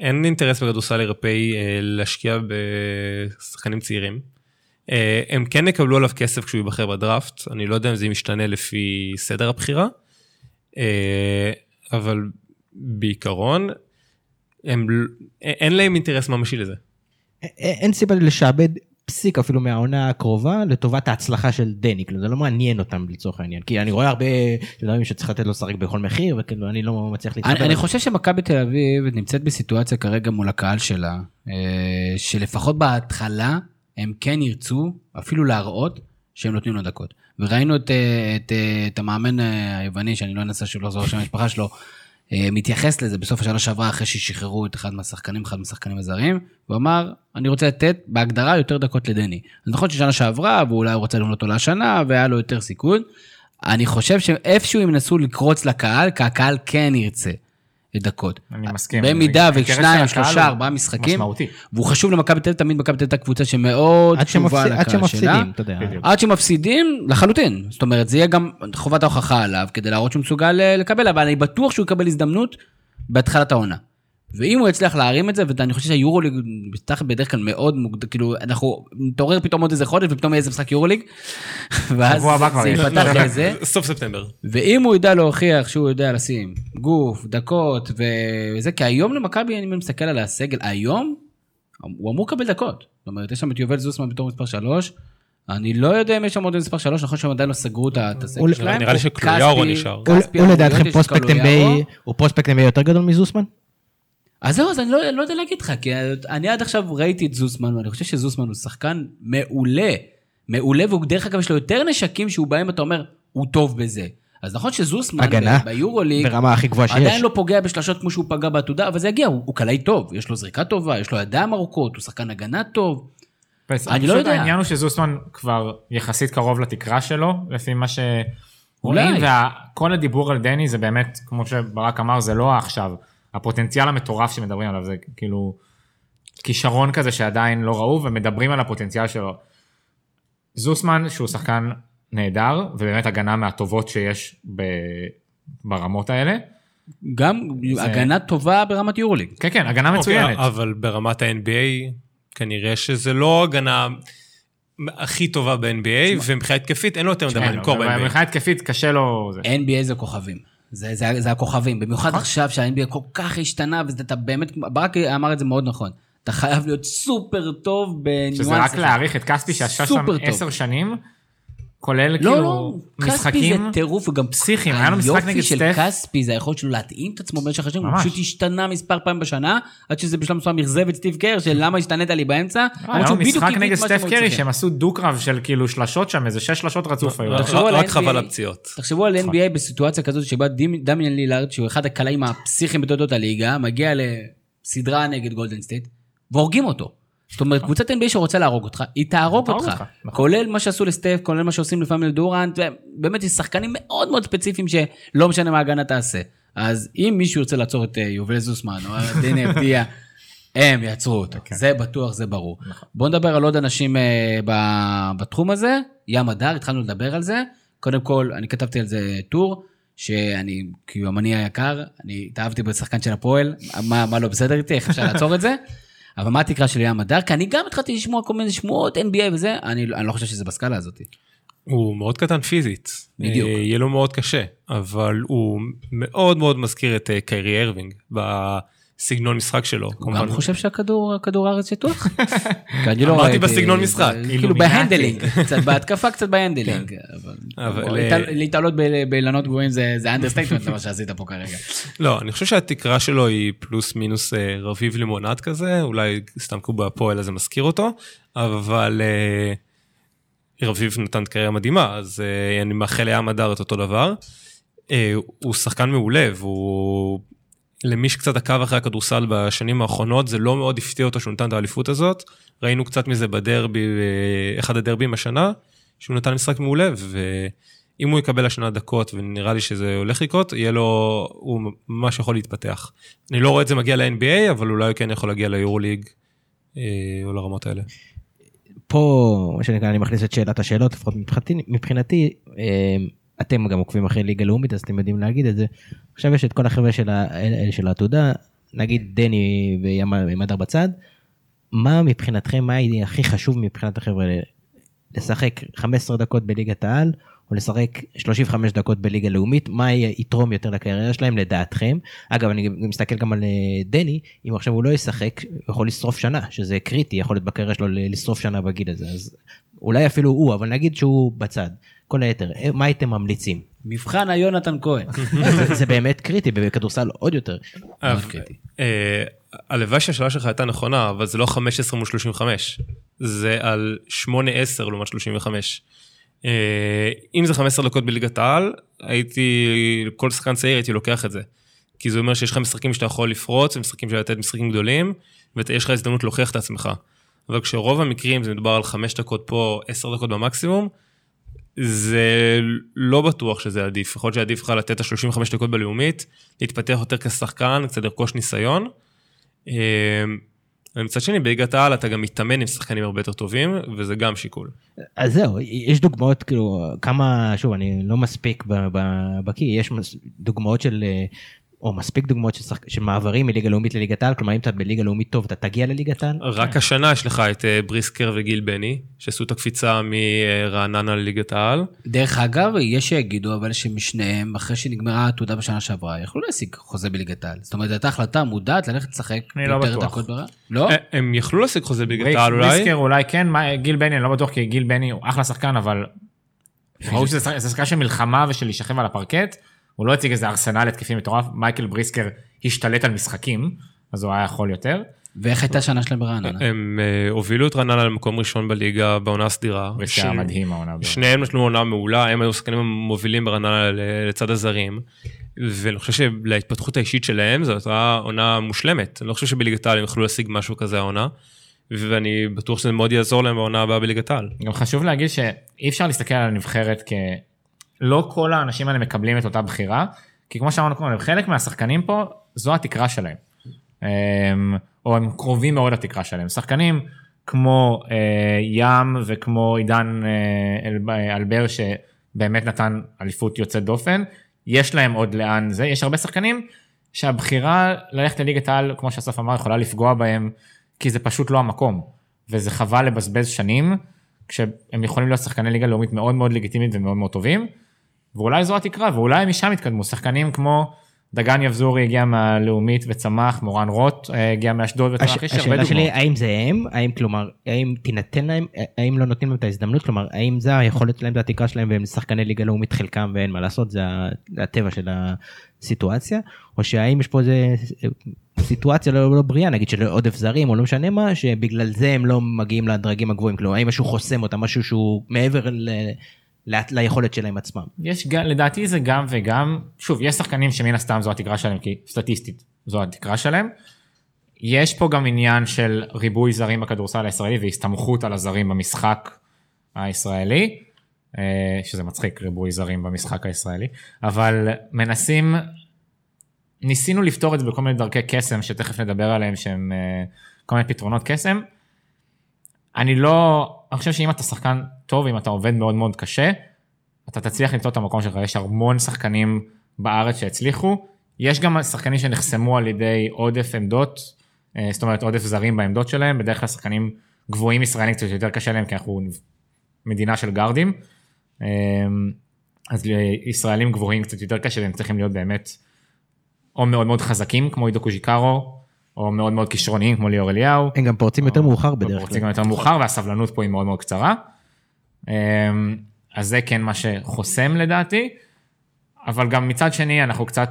S4: אין אינטרס בכדורסל האירופאי אה, להשקיע בשחקנים צעירים. אה, הם כן יקבלו עליו כסף כשהוא ייבחר בדראפט, אני לא יודע אם זה משתנה לפי סדר הבחירה, אה, אבל בעיקרון, הם, אין להם אינטרס ממשי לזה.
S5: אין סיבה לשעבד פסיק אפילו מהעונה הקרובה לטובת ההצלחה של דני, כאילו זה לא מעניין אותם לצורך העניין, כי אני רואה הרבה דברים שצריך לתת לו לשחק בכל מחיר, וכאילו אני לא מצליח להתחבר.
S1: אני. חושב שמכבי תל אביב נמצאת בסיטואציה כרגע מול הקהל שלה, אה, שלפחות בהתחלה הם כן ירצו אפילו להראות שהם נותנים לו דקות. וראינו את, אה, את, אה, את המאמן אה, היווני, שאני לא אנסה שוב לחזור לשם המשפחה שלו, מתייחס לזה בסוף השנה שעברה אחרי ששחררו את אחד מהשחקנים, אחד מהשחקנים הזרים, הוא אמר, אני רוצה לתת בהגדרה יותר דקות לדני. אז נכון ששנה שעברה, ואולי הוא רוצה למנות אותו לשנה, והיה לו יותר סיכון. אני חושב שאיפשהו הם ינסו לקרוץ לקהל, כי הקהל כן ירצה דקות.
S3: אני מסכים.
S1: במידה ושניים, שלושה, ארבעה משחקים,
S3: משמעותי.
S1: והוא חשוב למכבי תל אביב, תמיד מכבי תל אביב הייתה קבוצה שמאוד
S5: עד עד
S1: לקהל שלה.
S5: שמפסידים, אתה יודע.
S1: עד שמפסידים, לחלוטין. זאת אומרת, זה יהיה גם חובת ההוכחה עליו, כדי להראות שהוא מסוגל אה, לקבל, אבל אני בטוח שהוא יקבל הזדמנות בהתחלת העונה. ואם הוא יצליח להרים את זה, ואני חושב שהיורוליג בדרך כלל מאוד מוקדם, כאילו, אנחנו נתעורר פתאום עוד איזה חודש, ופתאום יהיה איזה משחק יורוליג, ואז זה
S3: יש.
S1: ייפתח לזה.
S4: סוף ספטמבר.
S1: ואם הוא ידע להוכיח שהוא יודע לשים גוף, דקות וזה, כי היום למכבי, אני מסתכל על הסגל, היום הוא אמור לקבל דקות. זאת אומרת, יש שם את יובל זוסמן בתור מספר 3, אני לא יודע אם יש שם עוד מספר 3, נכון שהם עדיין לא סגרו את הסגל שלהם.
S4: נראה לי שקלויארו נשאר.
S5: הוא-
S1: אמור
S5: לדעתכם פרוספקט NBA יותר גדול מזוסמן?
S1: אז זהו, אז אני לא, לא יודע להגיד לך, כי אני עד עכשיו ראיתי את זוסמן, ואני חושב שזוסמן הוא שחקן מעולה. מעולה, והוא דרך אגב יש לו יותר נשקים שהוא בהם, אתה אומר, הוא טוב בזה. אז נכון שזוסמן
S5: הגנה.
S1: ביורוליג,
S5: ברמה הכי גבוהה שיש.
S1: עדיין לא פוגע בשלשות כמו שהוא פגע בעתודה, אבל זה יגיע, הוא, הוא קלעי טוב, יש לו זריקה טובה, יש לו ידיים ארוכות, הוא שחקן הגנה טוב. אני לא יודע.
S3: העניין הוא שזוסמן כבר יחסית קרוב לתקרה שלו, לפי מה שרואים,
S1: אולי.
S3: וכל הדיבור על דני זה באמת, כמו שברק אמר, זה לא עכשיו. הפוטנציאל המטורף שמדברים עליו זה כאילו כישרון כזה שעדיין לא ראו, ומדברים על הפוטנציאל שלו. זוסמן, שהוא שחקן נהדר, ובאמת הגנה מהטובות שיש ב... ברמות האלה.
S1: גם הגנה טובה ברמת יורוליג.
S3: כן, כן, הגנה מצוינת.
S4: אוקיי, אבל ברמת ה-NBA, כנראה שזה לא הגנה הכי טובה ב-NBA, ומבחינה התקפית אין לו יותר מדי מה
S3: כן,
S4: למכור ב-NBA.
S3: מבחינה התקפית קשה לו... זה.
S1: NBA זה כוכבים. זה, זה, זה הכוכבים, במיוחד עכשיו שה-NBA כל כך השתנה, ואתה באמת, ברק אמר את זה מאוד נכון. אתה חייב להיות סופר טוב בניואנסים.
S3: שזה רק להעריך את כספי שישב שם. עשר שנים, כולל
S1: לא,
S3: כאילו
S1: לא, כספי זה
S3: משחקים.
S1: טירוף, וגם
S3: פסיכיים, היה לו משחק נגד
S1: היופי של
S3: סטף.
S1: כספי זה היכולת שלו להתאים את עצמו במשך השנים, הוא. פשוט השתנה מספר פעמים בשנה, עד שזה בשלב מסוים אכזב את סטיב קר, של למה השתנית לי באמצע, למרות
S3: היה לו משחק נגד סטף קרי. שהם עשו דו-קרב של כאילו שלשות שם, איזה שש שלשות רצוף היו.
S1: תחשבו על
S4: רק. חבל הפציעות.
S1: תחשבו על
S3: נכון.
S1: NBA בסיטואציה כזאת שבה דמיאן לילארד, שהוא אחד הקלעים הפסיכיים בתולדות הליגה, מגיע לסדרה נגד גולדן סטייט, והורגים אותו. זאת אומרת, קבוצת NBA שרוצה להרוג אותך, היא תהרוג אותך.
S3: אותך, נכון.
S1: כולל מה שעשו לסטף, כולל מה שעושים לפעמים לדורנט, באמת יש שחקנים מאוד מאוד ספציפיים שלא משנה מה ההגנה תעשה. אז אם מישהו ירצה לעצור את אה, יובל זוסמן או את דני אבדיה, הם יעצרו אותו,
S3: כן.
S1: זה בטוח, זה ברור.
S3: נכון.
S1: בואו נדבר על עוד אנשים אה, בתחום הזה, ים הדר, התחלנו לדבר על זה. קודם כל, אני כתבתי על זה טור, שאני, כיומני היקר, אני התאהבתי בשחקן של הפועל, מה, מה לא בסדר איתי, איך אפשר לעצור את זה? אבל מה התקרה של ים מדר? כי אני גם התחלתי לשמוע כל מיני שמועות NBA וזה, אני, אני לא חושב שזה בסקאלה הזאת.
S4: הוא מאוד קטן פיזית.
S1: בדיוק.
S4: אה, יהיה לו מאוד קשה, אבל הוא מאוד מאוד מזכיר את אה, קיירי ארווינג בסגנון משחק שלו.
S1: הוא גם חושב שהכדור הכדור הארץ שטוח? אני לא
S4: אמרתי בסגנון משחק,
S1: כאילו
S3: אילומינטי.
S1: ב handling, קצת בהתקפה קצת ב
S4: handling.
S1: בוא,
S4: אה,
S1: להתעל- להתעלות באילנות גבוהים זה understatement מה שעשית פה כרגע.
S4: לא, אני חושב שהתקרה שלו היא פלוס מינוס אה, רביב לימונד כזה, אולי סתם כי הוא בהפועל אז מזכיר אותו, אבל אה, רביב נתן קריירה מדהימה, אז אה, אני מאחל לים מדר את אותו דבר. אה, הוא שחקן מעולה, והוא... למי שקצת עקב אחרי הכדורסל בשנים האחרונות, זה לא מאוד הפתיע אותו שהוא נתן את האליפות הזאת. ראינו קצת מזה בדרבי, אחד הדרבים השנה, שהוא נתן משחק מעולה, ואם הוא יקבל השנה דקות, ונראה לי שזה הולך לקרות, יהיה לו, הוא ממש יכול להתפתח. אני לא רואה את זה מגיע ל-NBA, אבל אולי הוא כן יכול להגיע ליורוליג, אה, או לרמות האלה.
S5: פה, מה שנקרא, אני מכניס את שאלת השאלות, לפחות מבחינתי, מבחינתי אה, אתם גם עוקבים אחרי ליגה לאומית, אז אתם יודעים להגיד את זה. עכשיו יש את כל החבר'ה של, העתודה, נגיד דני ומדר בצד, מה מבחינתכם, מה יהיה הכי חשוב מבחינת החבר'ה האלה? לשחק 15 דקות בליגת העל, או לשחק 35 דקות בליגה לאומית, מה יתרום יותר לקריירה שלהם לדעתכם? אגב, אני מסתכל גם על אה, דני, אם עכשיו הוא לא ישחק, הוא יכול לשרוף שנה, שזה קריטי, יכול להיות בקריירה שלו לשרוף שנה בגיל הזה, אז אולי אפילו הוא, אבל נגיד שהוא בצד. כל היתר, אה, מה הייתם ממליצים?
S1: מבחן היונתן כהן.
S5: זה, זה באמת קריטי, בכדורסל עוד יותר.
S4: אבל,
S1: קריטי.
S4: אה, הלוואי שהשאלה שלך הייתה נכונה, אבל זה לא 15 מול 35, זה על 8-10 לעומת 35. אה, אם זה 15 דקות בליגת העל, הייתי, כל שחקן צעיר הייתי לוקח את זה. כי זה אומר שיש לך משחקים שאתה יכול לפרוץ, ומשחקים שאתה לתת משחקים גדולים, ויש לך הזדמנות להוכיח את עצמך. אבל כשרוב המקרים זה מדובר על 5 דקות פה, 10 דקות במקסימום, זה לא בטוח שזה עדיף. יכול להיות שעדיף לך לתת את ה-35 דקות בלאומית, להתפתח יותר כשחקן, קצת לרכוש ניסיון. אה, ומצד שני, בליגת העל אתה גם מתאמן עם שחקנים הרבה יותר טובים, וזה גם שיקול.
S5: אז זהו, יש דוגמאות, כאילו, כמה, שוב, אני לא מספיק בקיא, יש דוגמאות של, אה, או מספיק דוגמאות של, שחק- של מעברים מליגה לאומית לליגת העל, כלומר אם אתה בליגה לאומית טוב, אתה תגיע לליגת העל?
S4: רק השנה יש לך את אה, בריסקר וגיל בני, שעשו את הקפיצה מרעננה לליגת העל.
S1: דרך אגב, יש שיגידו אבל שמשניהם, אחרי שנגמרה העתודה בשנה שעברה, יכלו להשיג חוזה בליגת העל. זאת אומרת, הייתה החלטה מודעת ללכת לשחק
S3: אני לא בטוח.
S1: לא?
S4: אה, הם יכלו להשיג חוזה בליגת העל אולי.
S3: בריסקר אולי כן, מה- גיל בני אני לא בטוח כי גיל בני הוא אחלה שחקן אבל. ראו שזה שחק- זה שחקן של מלחמה ושל להישכב על הפרקט. הוא לא הציג איזה ארסנל התקפי מטורף מייקל בריסקר השתלט על משחקים אז הוא היה יכול יותר.
S1: ואיך הייתה השנה שלהם ברעננה?
S4: הם אה, הובילו את רעננה למקום ראשון בליגה בעונה הסדירה.
S3: בריסקר היה מדהים העונה.
S4: שניהם נתנו עונה מעולה, הם היו השחקנים המובילים ברעננה לצד הזרים. ואני חושב שלהתפתחות האישית שלהם זו הייתה עונה מושלמת. אני לא חושב שבליגת העל הם יכלו להשיג משהו כזה העונה. ואני בטוח שזה מאוד יעזור להם בעונה הבאה בליגת העל.
S3: גם חשוב להגיד שאי אפשר להסתכל על הנבחרת כ... לא כל האנשים האלה מקבלים את אותה בחירה, כי כמו שאמרנו קודם, חלק מהשחקנים פה, זו התקרה שלהם. אמ, או הם קרובים מאוד לתקרה שלהם. שחקנים כמו אה, ים וכמו עידן אה, אל- אלבר שבאמת נתן אליפות יוצאת דופן, יש להם עוד לאן זה, יש הרבה שחקנים שהבחירה ללכת לליגת העל, כמו שאסף אמר, יכולה לפגוע בהם, כי זה פשוט לא המקום. וזה חבל לבזבז שנים, כשהם יכולים להיות שחקני ליגה לאומית מאוד מאוד לגיטימית ומאוד מאוד טובים, ואולי זו התקרה, ואולי משם יתקדמו. שחקנים כמו דגן יבזורי הגיע מהלאומית וצמח, מורן רוט אה, הגיע מאשדוד וצמח,
S5: הש-
S3: יש הרבה
S5: השאלה שלי,
S3: דוגמאות.
S5: האם זה הם? האם כלומר, האם תינתן להם, האם לא נותנים להם את ההזדמנות? כלומר, האם זה היכולת שלהם, זה התקרה שלהם והם שחקני ליגה לאומית חלקם ואין מה לעשות, זה הטבע של הסיטואציה? או שהאם יש פה איזה סיטואציה לא, לא בריאה, נגיד של עודף זרים או לא משנה מה, שבגלל זה הם לא מגיעים לדרגים הגבוהים? כלומר, האם משהו חוסם אותם, משהו שהוא מעבר ל... ליכולת שלהם עצמם.
S3: יש, ג- לדעתי זה גם וגם, שוב, יש שחקנים שמן הסתם זו התקרה שלהם, כי סטטיסטית זו התקרה שלהם. יש פה גם עניין של ריבוי זרים בכדורסל הישראלי והסתמכות על הזרים במשחק הישראלי, אה, שזה מצחיק ריבוי זרים במשחק הישראלי, אבל מנסים, ניסינו לפתור את זה בכל מיני דרכי קסם שתכף נדבר עליהם שהם אה, כל מיני פתרונות קסם. אני לא, אני חושב שאם אתה שחקן טוב, אם אתה עובד מאוד מאוד קשה, אתה תצליח למצוא את המקום שלך, יש המון שחקנים בארץ שהצליחו, יש גם שחקנים שנחסמו על ידי עודף עמדות, אה, זאת אומרת עודף זרים בעמדות שלהם, בדרך כלל שחקנים גבוהים ישראלים קצת יותר קשה להם כי אנחנו מדינה של גארדים, אמ, אז לישראלים גבוהים קצת יותר קשה, והם צריכים להיות באמת או מאוד מאוד חזקים כמו עידו קוז'יקרו, או מאוד מאוד כישרוניים כמו ליאור אליהו.
S5: הם גם פורצים יותר מאוחר בדרך כלל.
S3: גם יותר מאוחר והסבלנות פה היא מאוד מאוד קצרה. אמ, אז זה כן מה שחוסם לדעתי, אבל גם מצד שני אנחנו קצת,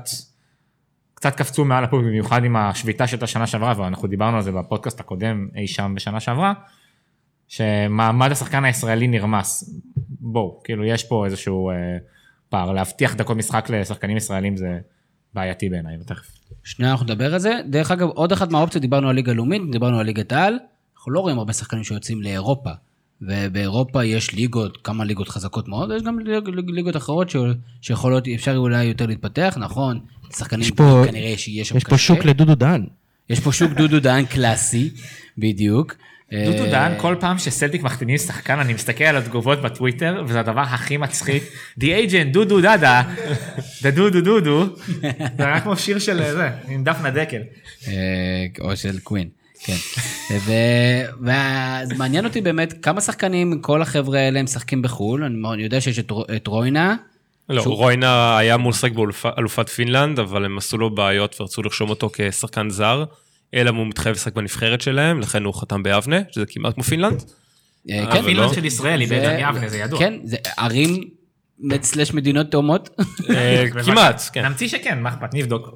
S3: קצת קפצו מעל הפוך במיוחד עם השביתה של השנה שעברה ואנחנו דיברנו על זה בפודקאסט הקודם אי שם בשנה שעברה, שמעמד השחקן הישראלי נרמס. בואו, כאילו יש פה איזשהו אה, פער, להבטיח דקות משחק לשחקנים ישראלים זה בעייתי בעיניי, ותכף.
S1: שנייה, אנחנו נדבר על זה. דרך אגב, עוד אחת מהאופציות, דיברנו על ליגה לאומית, דיברנו על ליגת העל. אנחנו לא רואים הרבה שחקנים שיוצאים לאירופה. ובאירופה יש ליגות, כמה ליגות חזקות מאוד, ויש גם ליג, ליג, ליגות אחרות ש, שיכולות, אפשר אולי יותר להתפתח, נכון, שחקנים
S5: יש פה-
S1: כנראה שיהיה שם
S5: יש פה שוק לדודו דהן.
S1: יש פה שוק דודו דהן קלאסי, בדיוק.
S3: דודו
S1: אה,
S3: דהן, כל פעם שסלטיק מחתימים שחקן, אני מסתכל על התגובות בטוויטר, וזה הדבר הכי מצחיק. The agent, דודו דדה, דה דודו דודו. זה היה כמו שיר של זה, עם דפנה דקל.
S1: אה, או של קווין, כן. ו- ואז מעניין אותי באמת כמה שחקנים כל החבר'ה האלה משחקים בחו"ל, אני יודע שיש את רו- את רוינה,
S4: לא,
S1: שהוא-
S4: רוינה היה אמור לשחק באלופת פינלנד, אבל הם עשו לו בעיות ורצו לרשום אותו כשחקן זר, אלא הוא מתחייב לשחק בנבחרת שלהם, לכן הוא חתם ביבנה, שזה כמעט כמו פינלנד.
S1: אה, כן,
S4: לא.
S3: פינלנד של ישראל היא בעצם יבנה, זה ידוע.
S1: כן, זה ערים slash מדינות תאומות.
S4: אה, כמעט, כן.
S3: נמציא שכן, מה אכפת, נבדוק.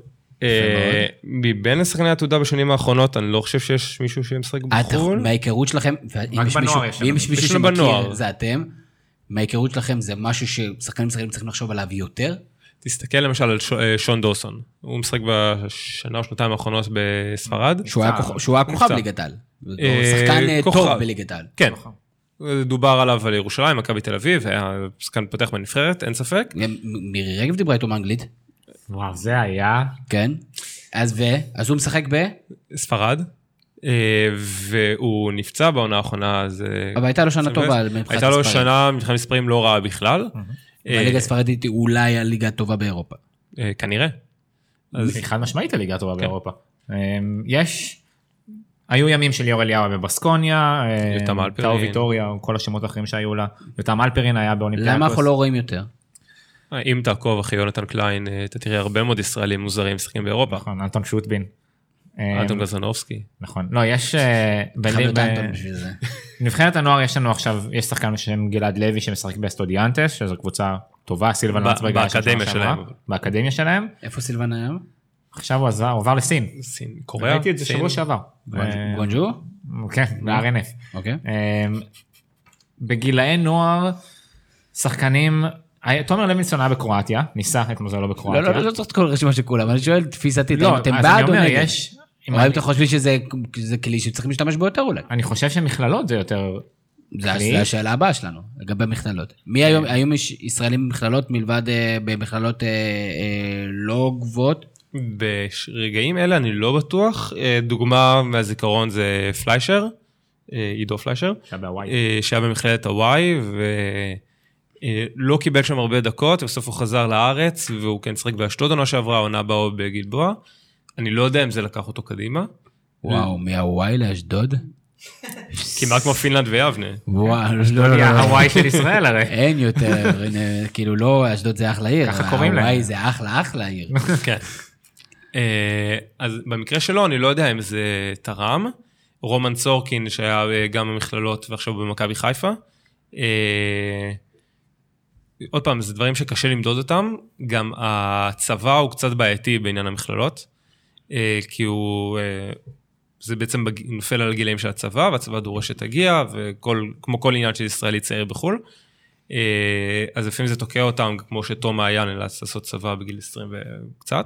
S4: אה, מבין שחקני העתודה בשנים האחרונות, אני לא חושב שיש מישהו שמשחק בחו"ל.
S1: מההיכרות שלכם, ואם יש
S3: בנוער
S1: מישהו-
S3: יש.
S1: יש שמכיר. זה אתם. מההיכרות שלכם זה משהו ששחקנים ישראלים צריכים לחשוב עליו יותר?
S4: תסתכל למשל על ש- אה, שון דוסון, הוא משחק בשנה או שנתיים האחרונות בספרד.
S1: שהוא היה. כוכב-. ליגת העל.
S4: אה,
S1: שחקן אה. טוב בליגת העל.
S4: כן, דובר עליו על ירושלים, מכבי תל אביב, היה שחקן פותח בנבחרת, אין ספק.
S1: מירי רגב דיברה איתו באנגלית,
S3: וואו, זה היה...
S1: כן. אז ו? אז הוא משחק ב?
S4: ספרד, והוא נפצע בעונה האחרונה, אז...
S1: אבל הייתה לו שנה טובה מבחינת
S4: הייתה לו
S1: מספרים.
S4: שנה מבחינת מספרים לא רעה בכלל. אה,
S1: הליגה הספרדית היא אולי הליגה הטובה באירופה.
S4: אה, כנראה. אז
S3: היא חד משמעית הליגה הטובה באירופה. אמ, יש, היו ימים של ליאור אליהו בסקוניה,
S4: יותם אלפרין.
S3: טאו ויטוריה, כל השמות האחרים שהיו לה, יותם אלפרין היה באולימפיאקוס.
S1: למה אנחנו לא רואים יותר?
S4: אה, אם תעקוב אחרי יונתן קליין, אה, אתה תראה הרבה מאוד ישראלים מוזרים משחקים באירופה.
S3: נכון, אנטון שוטבין.
S4: אדם גזנובסקי.
S3: נכון, לא, יש... אה,
S1: חייב להיות אנטון בשביל זה.
S3: נבחרת הנוער יש לנו עכשיו, יש שחקן בשם גלעד לוי שמשחק באסטודיאנטס, שזו קבוצה טובה, סילבן לנצברג
S4: באקדמיה. שלהם.
S3: באקדמיה שלהם.
S1: איפה סילבן היום?
S3: עכשיו הוא עזר, עבר לסין.
S4: סין, קוריאה.
S3: ראיתי את זה. שבוע שעבר. אה,
S1: גוונג'ו?
S3: כן, ב-RNF.
S1: אוקיי.
S3: אמ, בגילאי נוער, שחקנים, היה- תומר לוינסון היה בקרואטיה, ניסה את מזלו
S1: לא,
S3: בקרואטיה.
S1: לא, לא צריך את כל הרשימה של כולם, אני שואל תפיסתית,
S3: לא,
S1: אתם בעד או נגד?
S3: יש... אם אני-
S1: אתם חושבים שזה זה כלי שצריכים להשתמש בו יותר אולי?
S3: אני חושב שמכללות זה יותר...
S1: זה השאלה הבאה שלנו, לגבי מכללות. מי היום, היום יש ישראלים במכללות מלבד אה, במכללות אה, אה, לא גבוהות?
S4: ברגעים אלה אני לא בטוח. אה, דוגמה מהזיכרון זה פליישר, אה, עידו פליישר,
S3: שהיה.
S4: אה, במכללת הוואי ולא קיבל שם הרבה דקות, ובסוף הוא חזר לארץ והוא כן שחק באשדוד עונה שעברה, עונה הבאה או בגלבוע. אני לא יודע אם זה לקח אותו קדימה.
S1: וואו, מהוואי לאשדוד?
S4: כמעט כמו פינלנד ויבנה.
S1: וואו, לא, לא,
S3: היא
S1: לא.
S3: ההוואי של ישראל הרי.
S1: אין יותר, כאילו לא, אשדוד זה אחלה עיר,
S3: ככה קוראים להם.
S1: הוואי זה אחלה אחלה עיר.
S4: כן. אה, אז במקרה שלו אני לא יודע אם זה תרם. רומן צורקין שהיה אה, גם במכללות ועכשיו במכבי חיפה. אה, עוד פעם, זה דברים שקשה למדוד אותם. גם הצבא הוא קצת בעייתי בעניין המכללות. אה, כי הוא, אה, זה בעצם בג- נופל על הגילאים של הצבא, והצבא דורש שתגיע, וכמו כל עניין של ישראלי צעיר בחו"ל. אה, אז לפעמים זה תוקע אותם, כמו שתום מעיין נאלץ לעשות צבא בגיל 20 וקצת.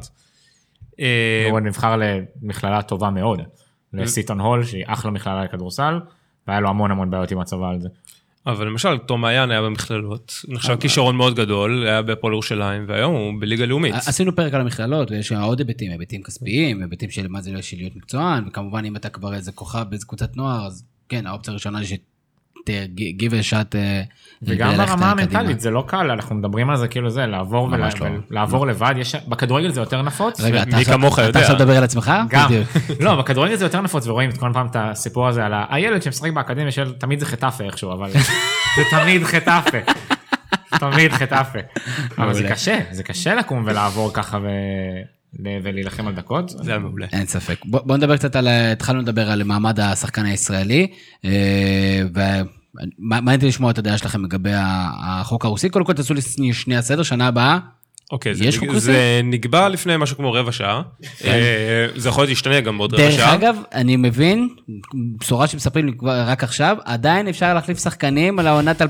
S4: אה,
S3: הוא נבחר למכללה טובה מאוד. לסיטון הול, שהיא אחלה מכללה לכדורסל, והיה לו המון המון בעיות עם הצבא על זה.
S4: אבל למשל, תום מעיין היה במכללות, נחשב כישרון מאוד גדול, היה בהפועל ירושלים, והיום הוא בליגה לאומית.
S1: עשינו פרק על המכללות, ויש עוד היבטים, היבטים כספיים, היבטים של מה זה להיות מקצוען, וכמובן אם אתה כבר איזה כוכב באיזה קבוצת נוער, אז כן, האופציה הראשונה היא ש-give a shot. אה,
S3: וגם ברמה. המנטלית זה לא קל, אנחנו מדברים על זה כאילו זה, לעבור
S1: לא.
S3: לעבור לבד, יש- בכדורגל זה יותר נפוץ.
S1: רגע, אתה
S4: מי
S1: עכשיו-
S4: כמוך
S1: אתה
S4: יודע.
S1: עכשיו מדבר על עצמך?
S3: גם. לא, בכדורגל זה יותר נפוץ ורואים את כל פעם את הסיפור הזה על הילד שמשחק באקדמיה של, תמיד זה חטאפה איכשהו, אבל זה תמיד חטאפה. תמיד חטאפה. אבל זה. קשה, זה קשה לקום ולעבור ככה ולהילחם על דקות.
S4: זה היה מעולה.
S1: אין ספק. בוא, בוא נדבר קצת על, התחלנו לדבר על מעמד השחקן הישראלי, ומעניין אותי לשמוע את הדעה שלכם לגבי החוק הרוסי. קודם כל תעשו לי שנייה סדר, שנה הבאה.
S4: אוקיי, זה, נג-? זה נקבע לפני משהו כמו רבע שעה. אה, זה יכול להיות להשתנה גם בעוד רבע
S1: דרך
S4: שעה.
S1: אגב, אני מבין, בשורה שמספרים לי כבר רק עכשיו, עדיין אפשר להחליף שחקנים על העונת 2018-2019.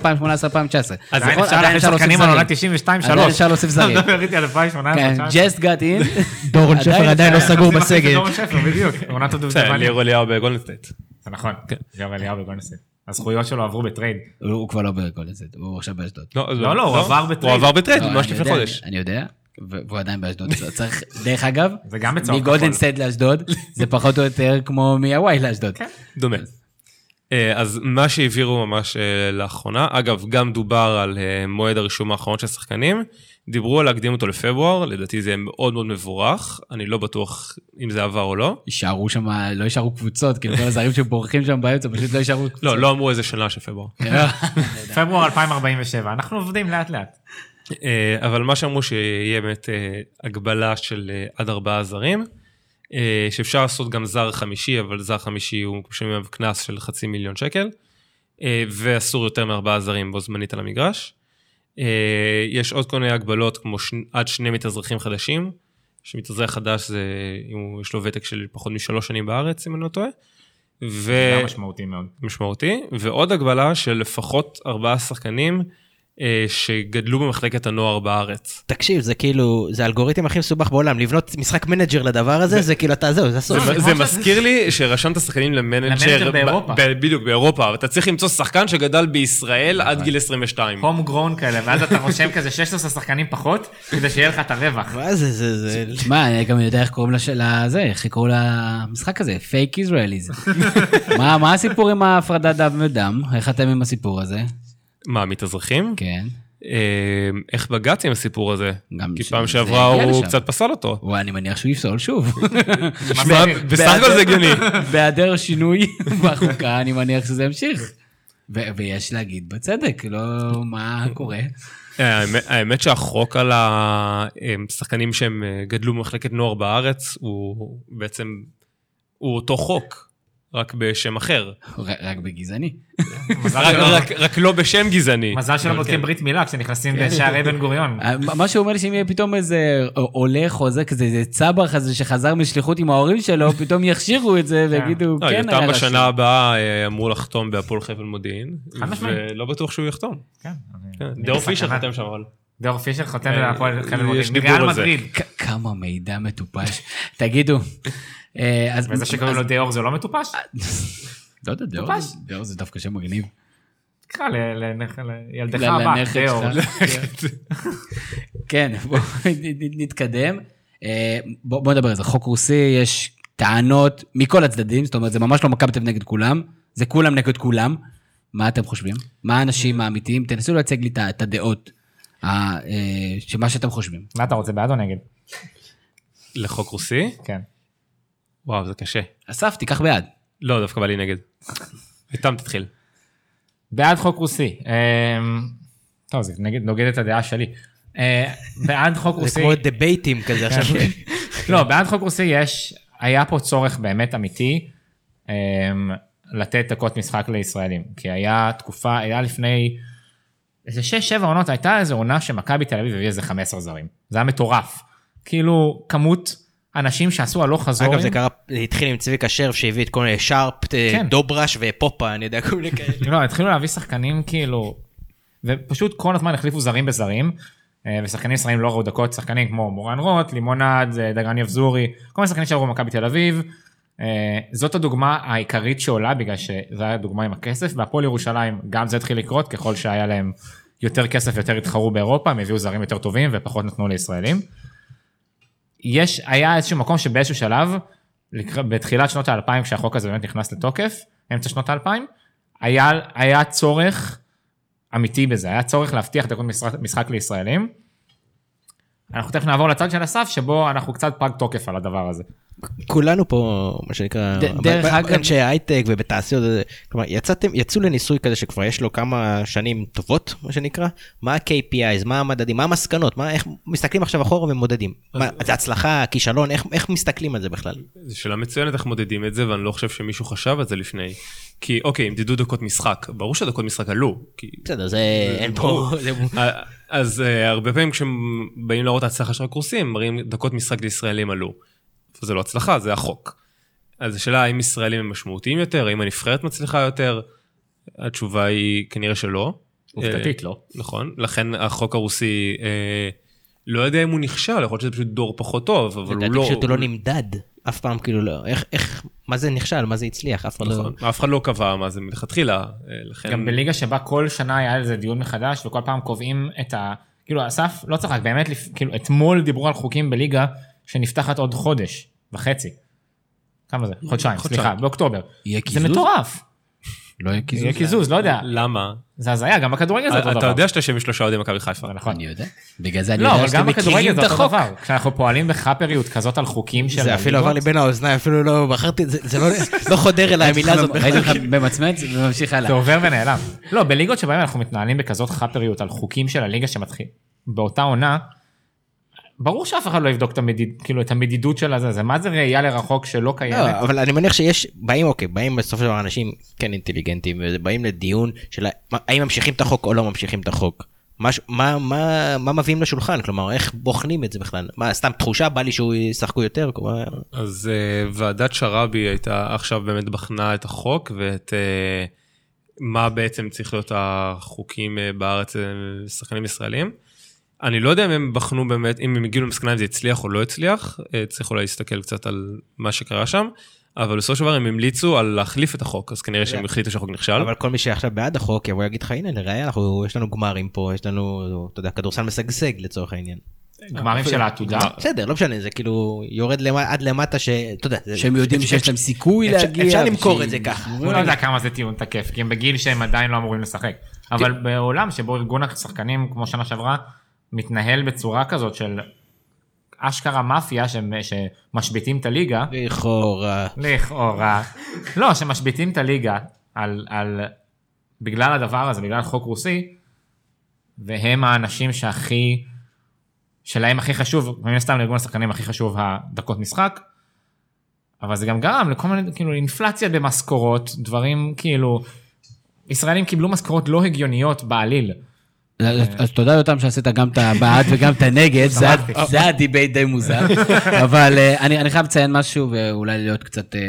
S3: עדיין
S1: נכון?
S3: אפשר
S1: להוסיף
S3: שחקנים על. עונת 92-3.
S1: עדיין אפשר להוסיף זרים.
S3: אתה מדבר איתי על 2018.
S1: כן, just got in.
S5: דורון שפר עדיין לא
S1: אפשר-
S5: סגור בסגל.
S3: דורון שפר, בדיוק. עונת
S4: בסדר,
S3: הדובדבנים.
S4: ליאור אליהו בגולדן סטייט.
S3: זה נכון, ליאור אליהו בגולדנסט. הזכויות שלו עברו בטרייד.
S1: הוא כבר לא בגולדסט, הוא עכשיו באשדוד.
S3: לא, לא, הוא עבר בטרייד.
S4: הוא עבר בטרייד,
S1: לא,
S4: ממש לפני חודש.
S1: אני- יודע, והוא עדיין באשדוד. צריך, דרך אגב,
S3: זה גם בצהוב כחול.
S1: לאשדוד, זה פחות או יותר כמו מהוואי לאשדוד.
S4: דומה. אה, אז מה שהעבירו ממש אה, לאחרונה, אגב, גם דובר על אה, מועד הרישום האחרון של השחקנים, דיברו על להקדים אותו לפברואר, לדעתי זה יהיה מאוד מאוד מבורך, אני לא בטוח אם זה עבר או לא.
S1: יישארו שם, לא יישארו קבוצות, כאילו כל הזרים שבורחים שם באמצע, פשוט לא יישארו קבוצות.
S4: לא, לא אמרו איזה שנה של פברואר.
S3: פברואר 2047, אנחנו עובדים לאט לאט.
S4: אה, אבל מה שאמרו שיהיה באמת אה, הגבלה של אה, עד ארבעה זרים, שאפשר לעשות גם זר חמישי, אבל זר חמישי הוא משלמים עליו קנס של חצי מיליון שקל, ואסור יותר מארבעה זרים בו זמנית על המגרש. אה, יש עוד כל מיני הגבלות כמו ש... עד שני מתאזרחים חדשים, שמתאזרח חדש זה אם הוא- יש לו ותק של פחות משלוש שנים בארץ, אם אני לא טועה. ו...
S3: משמעותי מאוד.
S4: משמעותי, ועוד הגבלה של לפחות ארבעה שחקנים שגדלו במחלקת הנוער בארץ.
S5: תקשיב, זה כאילו, זה האלגוריתם הכי מסובך בעולם, לבנות משחק manager לדבר הזה, זה כאילו, אתה זהו, זה הסוף.
S4: זה, מזכיר לי שרשמת שחקנים ל
S3: manager, ל
S4: manager באירופה. בדיוק, באירופה, ואתה צריך למצוא שחקן שגדל בישראל עד גיל 22.
S3: home grown כאלה, ואז אתה רושם כזה 16 שחקנים פחות, כדי שיהיה לך את הרווח.
S5: מה זה, זה, זה...
S1: תשמע, אני גם יודע איך קוראים לזה, איך יקראו למשחק הזה, fake Israelis. מה מה הסיפור עם ההפרדת דם ודם? איך אתם עם הסיפור הזה?
S4: מה, מתאזרחים?
S1: כן.
S4: אה, איך בגדתי עם הסיפור הזה?
S1: גם
S4: כי פעם שעברה הוא. קצת פסל אותו.
S1: וואי, אני מניח שהוא יפסול שוב.
S4: בסך הכל זה הגיוני.
S1: בהיעדר שינוי בחוקה, אני מניח שזה ימשיך. ויש להגיד בצדק, לא מה קורה.
S4: אה, האמת- האמת שהחוק על השחקנים שהם אה, גדלו במחלקת נוער בארץ, הוא בעצם, הוא אותו חוק, רק בשם אחר.
S1: רק בגזעני.
S4: רק- לא בשם גזעני.
S3: מזל שלא בודקים
S4: כן.
S3: ברית מילה כשנכנסים בשערי בן גוריון.
S1: אה, מה שהוא אומר לי שאם יהיה פתאום איזה עולה חוזר כזה, איזה צבר כזה שחזר משליחות עם ההורים שלו, פתאום יכשירו את זה ויגידו,
S4: לא,
S1: כן
S4: יותם
S1: היה
S4: בשנה
S1: רשום."
S4: הבאה אה, אמור לחתום בהפועל חבל מודיעין. ולא בטוח שהוא יחתום.
S3: כן,
S4: כן, דור. פישר חותם שם אבל.
S3: דור פישר חותם
S4: אה,
S3: להפועל חבל
S4: יש
S3: מודיעין.
S4: דיבור
S3: מריאל
S4: על זה.
S3: מדריד.
S1: כמה מידע מטופש. תגידו, אה.
S3: וזה שקוראים לו דיאור זה לא מטופש?
S1: לא יודע,
S3: מטופש.
S1: זה- דווקא שם מגניב.
S3: תקרא לילדך הבא, דיאור.
S1: כן, בואו נתקדם. אה, בוא בוא נדבר על זה. חוק רוסי, יש טענות מכל הצדדים, זאת אומרת, זה ממש לא מכבי תל נגד כולם, זה כולם נגד כולם. מה אתם חושבים? מה האנשים האמיתיים? תנסו להציג לי את הדעות, אה, שמה שאתם חושבים.
S3: מה אתה רוצה, בעד או נגד?
S4: לחוק רוסי?
S3: כן.
S4: וואו, זה קשה.
S1: אסף, תיקח בעד.
S4: לא, דווקא בא לי נגד. איתם תתחיל.
S3: בעד חוק רוסי. אמ, טוב, זה נגד, נוגד את הדעה שלי. אה, בעד חוק
S5: זה
S3: רוסי,
S5: כמו דבייטים כזה עכשיו.
S3: לא, בעד חוק רוסי יש, היה פה צורך באמת אמיתי אמ, לתת דקות משחק לישראלים. כי היה תקופה, היה לפני איזה 6-7 עונות, הייתה איזו עונה שמכבי תל אביב הביא איזה 15 זרים. זה היה מטורף. כאילו, כמות אנשים שעשו הלוך חזור.
S5: אגב, זה קרה, זה התחיל עם צביקה שרף שהביא את כל מיני שרפ, אה,
S3: כן.
S5: דובראש ופופה, אני יודע, כל מיני כאלה.
S3: לא, התחילו להביא שחקנים כאילו, ופשוט כל הזמן החליפו זרים בזרים, אה, ושחקנים ישראלים לא ראו דקות, שחקנים כמו מורן רוט, לימונד, אה, דגן יבזורי, כל מיני שחקנים שעברו במכבי תל אביב. אה, זאת הדוגמה העיקרית שעולה בגלל שזו הייתה דוגמה עם הכסף, והפועל ירושלים גם זה התחיל לקרות ככל שהיה להם יותר כסף יותר התחרו באירופה, הם הביאו זרים יותר טובים ופחות נתנו לישראלים. יש, היה איזשהו מקום שבאיזשהו שלב, בתחילת שנות האלפיים כשהחוק הזה באמת נכנס לתוקף, אמצע שנות האלפיים, היה, היה צורך אמיתי בזה, היה צורך להבטיח דקות משחק, משחק לישראלים. אנחנו תכף נעבור לצד של אסף, שבו אנחנו קצת פג תוקף על הדבר הזה.
S5: כולנו פה, מה שנקרא,
S1: דרך אגב-
S5: אנשי הייטק ובתעשיות, הזה, כלומר, יצאתם, יצאו לניסוי כזה שכבר יש לו כמה שנים טובות, מה שנקרא, מה ה-KPIs, מה המדדים, מה המסקנות, מה, איך מסתכלים עכשיו אחורה ומודדים, מה, זה הצלחה, כישלון, איך, איך מסתכלים על זה בכלל?
S4: זו שאלה מצוינת איך מודדים את זה, ואני לא חושב שמישהו חשב על זה לפני. כי אוקיי, אם תדעו דקות משחק, ברור שדקות משחק עלו.
S5: בסדר, זה אין פה. זה-
S4: אה, אז uh, הרבה פעמים כשהם באים להראות ההצלחה של הקורסים, מראים דקות משחק לישראלים עלו. וזה לא הצלחה, זה החוק. אז השאלה האם ישראלים הם משמעותיים יותר, האם הנבחרת מצליחה יותר, התשובה היא כנראה שלא.
S3: עובדתית
S4: אה,
S3: לא.
S4: נכון, לכן החוק הרוסי, אה, לא יודע אם הוא נכשל, יכול להיות שזה פשוט דור פחות טוב, אבל הוא
S5: לדעתי
S4: לא...
S5: פשוט הוא לא נמדד, אף פעם כאילו לא, איך, איך, מה זה נכשל, מה זה הצליח, אף אחד לא,
S4: נכון, אף אחד לא קבע מה זה מלכתחילה, אה, לכן...
S3: גם בליגה שבה כל שנה היה איזה דיון מחדש וכל פעם קובעים את ה... כאילו אסף לא צחק באמת כאילו אתמול דיברו על חוקים בליגה שנפתחת עוד חודש וחצי. כמה זה? חודשיים,
S4: חודשיים.
S3: סליחה, באוקטובר.
S1: יהיה
S3: זה
S1: קיזוז?
S3: מטורף.
S1: לא יהיה קיזוז?
S3: יהיה קיזוז, לא יודע.
S4: למה?
S3: זה הזיה, גם בכדורגל זה אותו דבר.
S4: אתה יודע שאתה יושב עם שלושה אוהדי מכבי חיפה.
S3: נכון.
S1: אני יודע. בגלל זה אני
S3: לא,
S1: יודע
S3: אבל
S1: שאתם
S3: גם בכדורגל
S1: מכירים
S3: זה
S1: את
S3: אותו
S1: החוק.
S3: דבר. כשאנחנו פועלים בחאפריות כזאת על חוקים של...
S5: זה אפילו עבר לי בין האוזניים, אפילו לא בחרתי, זה, לא, לא חודר אליי המילה הזאת
S1: ראיתי. אותך ממצמץ וממשיך הלאה.
S3: זה עובר ונעלם. לא, בליגות שבהם אנחנו מתנהלים בכזאת חאפריות על חוקים של הליגה שמתחיל באותה עונה, ברור שאף אחד לא יבדוק את, המדיד, כאילו, את המדידות של הזה, זה מה זה ראייה לרחוק שלא קיימת.
S5: לא, אבל אני מניח שיש, באים, אוקיי, באים בסופו של דבר אנשים כן אינטליגנטים, ובאים לדיון של האם ממשיכים את החוק או לא ממשיכים את החוק. מה, מה, מה, מה מביאים לשולחן? כלומר, איך בוחנים את זה בכלל? מה, סתם תחושה בא לי שהוא ישחקו יותר? כלומר,
S4: אז uh, ועדת שראבי הייתה עכשיו באמת בחנה את החוק ואת uh, מה בעצם צריך להיות החוקים uh, בארץ לשחקנים ישראלים. אני לא יודע אם הם בחנו באמת, אם הם הגיעו למסקנה אם זה הצליח או לא הצליח, uh, צריך אולי להסתכל קצת על מה שקרה שם, אבל בסופו של דבר הם המליצו על להחליף את החוק, אז כנראה שהם החליטו שהחוק נכשל.
S5: אבל כל מי שעכשיו בעד החוק יבוא ויגיד לך, הנה, לראיה, יש לנו גמרים פה, יש לנו, אתה יודע, כדורסל משגשג לצורך העניין.
S3: גמרים של העתודה.
S5: בסדר, לא משנה, זה כאילו יורד עד למטה ש... אתה יודע,
S1: שהם יודעים שיש להם סיכוי להגיע.
S5: אפשר למכור את זה ככה.
S3: אני לא יודע כמה זה טיעון תקף, כי הם בגיל שהם עדיין לא אמורים לשחק. אבל בעולם שבו ארגון השחקנים, כמו שנה שעברה, מתנהל בצורה כזאת של אשכרה מאפיה שמ- שמשביתים את הליגה,
S5: לכאורה.
S3: לכאורה, לא, שמשביתים את הליגה על, על, בגלל הדבר הזה, בגלל חוק רוסי, והם האנשים שהכי, שלהם הכי חשוב, מן הסתם לארגון השחקנים הכי חשוב הדקות משחק, אבל זה גם גרם לכל מיני, כאילו, אינפלציה במשכורות, דברים כאילו, ישראלים קיבלו משכורות לא הגיוניות בעליל.
S1: אז אז תודה יותם שעשית גם את הבעד וגם את הנגד, זה היה- debate די מוזר. אבל אה, אני חייב לציין משהו ואולי להיות קצת אה,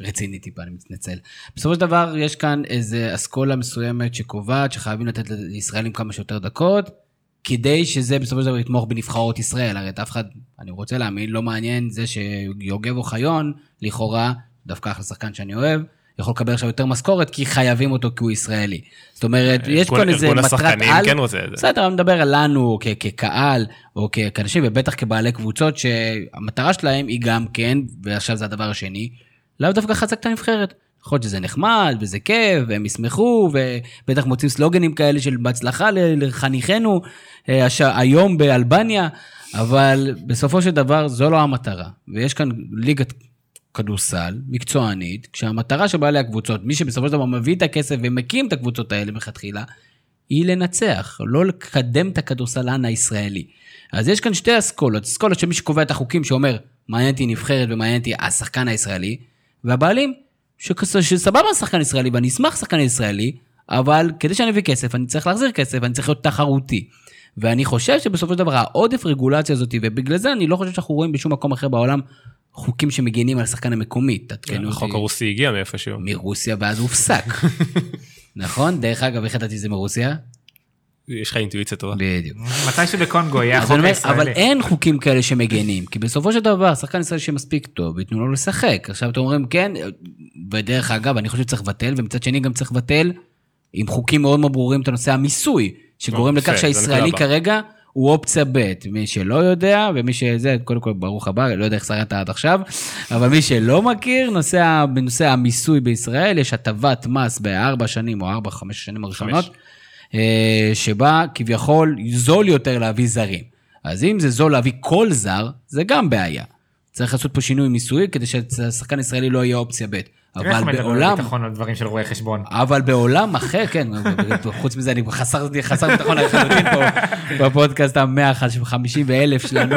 S1: רציני טיפה, אני מתנצל. בסופו של דבר יש כאן איזה אסכולה מסוימת שקובעת שחייבים לתת לישראלים כמה שיותר דקות, כדי שזה בסופו של דבר יתמוך בנבחרות ישראל. הרי את אף אחד, אני רוצה להאמין, לא מעניין זה שיוגב אוחיון, לכאורה, דווקא אחלה שחקן שאני אוהב, יכול לקבל עכשיו יותר משכורת כי חייבים אותו כי הוא ישראלי. זאת אומרת, יש כאן איזה מטרת על.
S4: כן רוצה את זה.
S1: בסדר, אני מדבר על לנו כ- כקהל, או כאנשים, ובטח כבעלי קבוצות, שהמטרה שלהם היא גם כן, ועכשיו זה הדבר השני, לאו דווקא חזק את הנבחרת. יכול להיות שזה נחמד, וזה כיף, והם ישמחו, ובטח מוצאים סלוגנים כאלה של בהצלחה לחניכנו אה. היום באלבניה, אבל בסופו של דבר זו לא המטרה. ויש כאן ליגת כדורסל מקצוענית, כשהמטרה של בעלי הקבוצות, מי שבסופו של דבר מביא את הכסף ומקים את הקבוצות האלה מלכתחילה, היא לנצח, לא לקדם את הכדורסלן הישראלי. אז יש כאן שתי אסכולות, אסכולות של מי שקובע את החוקים שאומר, מעניין אותי נבחרת ומעניין אותי השחקן הישראלי, והבעלים, שסבבה שחקן ישראלי ואני אשמח שחקן ישראלי, אבל כדי שאני אביא כסף, אני צריך להחזיר כסף, אני צריך להיות תחרותי. ואני חושב שבסופו של דבר העודף רגולציה הזאת, ובגלל זה אני לא חושב שאנחנו רואים בשום מקום אחר בעולם חוקים שמגינים על השחקן המקומי, תעדכנו
S4: החוק
S1: אותי.
S4: הרוסי הגיע מאיפשהו.
S1: מרוסיה ואז הופסק. נכון? דרך אגב, איך ידעתי זה מרוסיה?
S4: יש לך אינטואיציה טובה.
S1: בדיוק.
S3: מתישהו בקונגו יהיה החוק הישראלי.
S1: אבל אין חוקים כאלה שמגנים, כי בסופו של דבר, שחקן ישראלי שמספיק טוב, ייתנו לו לשחק. עכשיו אתם אומרים, כן, ודרך אגב, אני חושב שצריך לבטל, ומצד שני גם צריך לבטל עם חוקים מאוד מאוד ברורים את הנושא המיסוי, שגורם לכך שהישראלי. כרגע הוא אופציה ב', מי שלא יודע, ומי שזה, קודם כל ברוך הבא, לא יודע איך שרדת עד עכשיו, אבל מי שלא מכיר, נושא, בנושא המיסוי בישראל, יש הטבת מס בארבע שנים או ארבע, חמש שנים הראשונות, אה, שבה כביכול זול יותר להביא זרים. אז אם זה זול להביא כל זר, זה גם בעיה. צריך לעשות פה שינוי מיסוי כדי שהשחקן הישראלי לא יהיה אופציה ב'.
S3: איך
S1: אבל בעולם,
S3: ביטחון על דברים של רואי חשבון.
S1: אבל בעולם אחר, כן, חוץ מזה אני חסר, חסר ביטחון לחלוטין פה בפודקאסט המאה החמישים ואלף שלנו.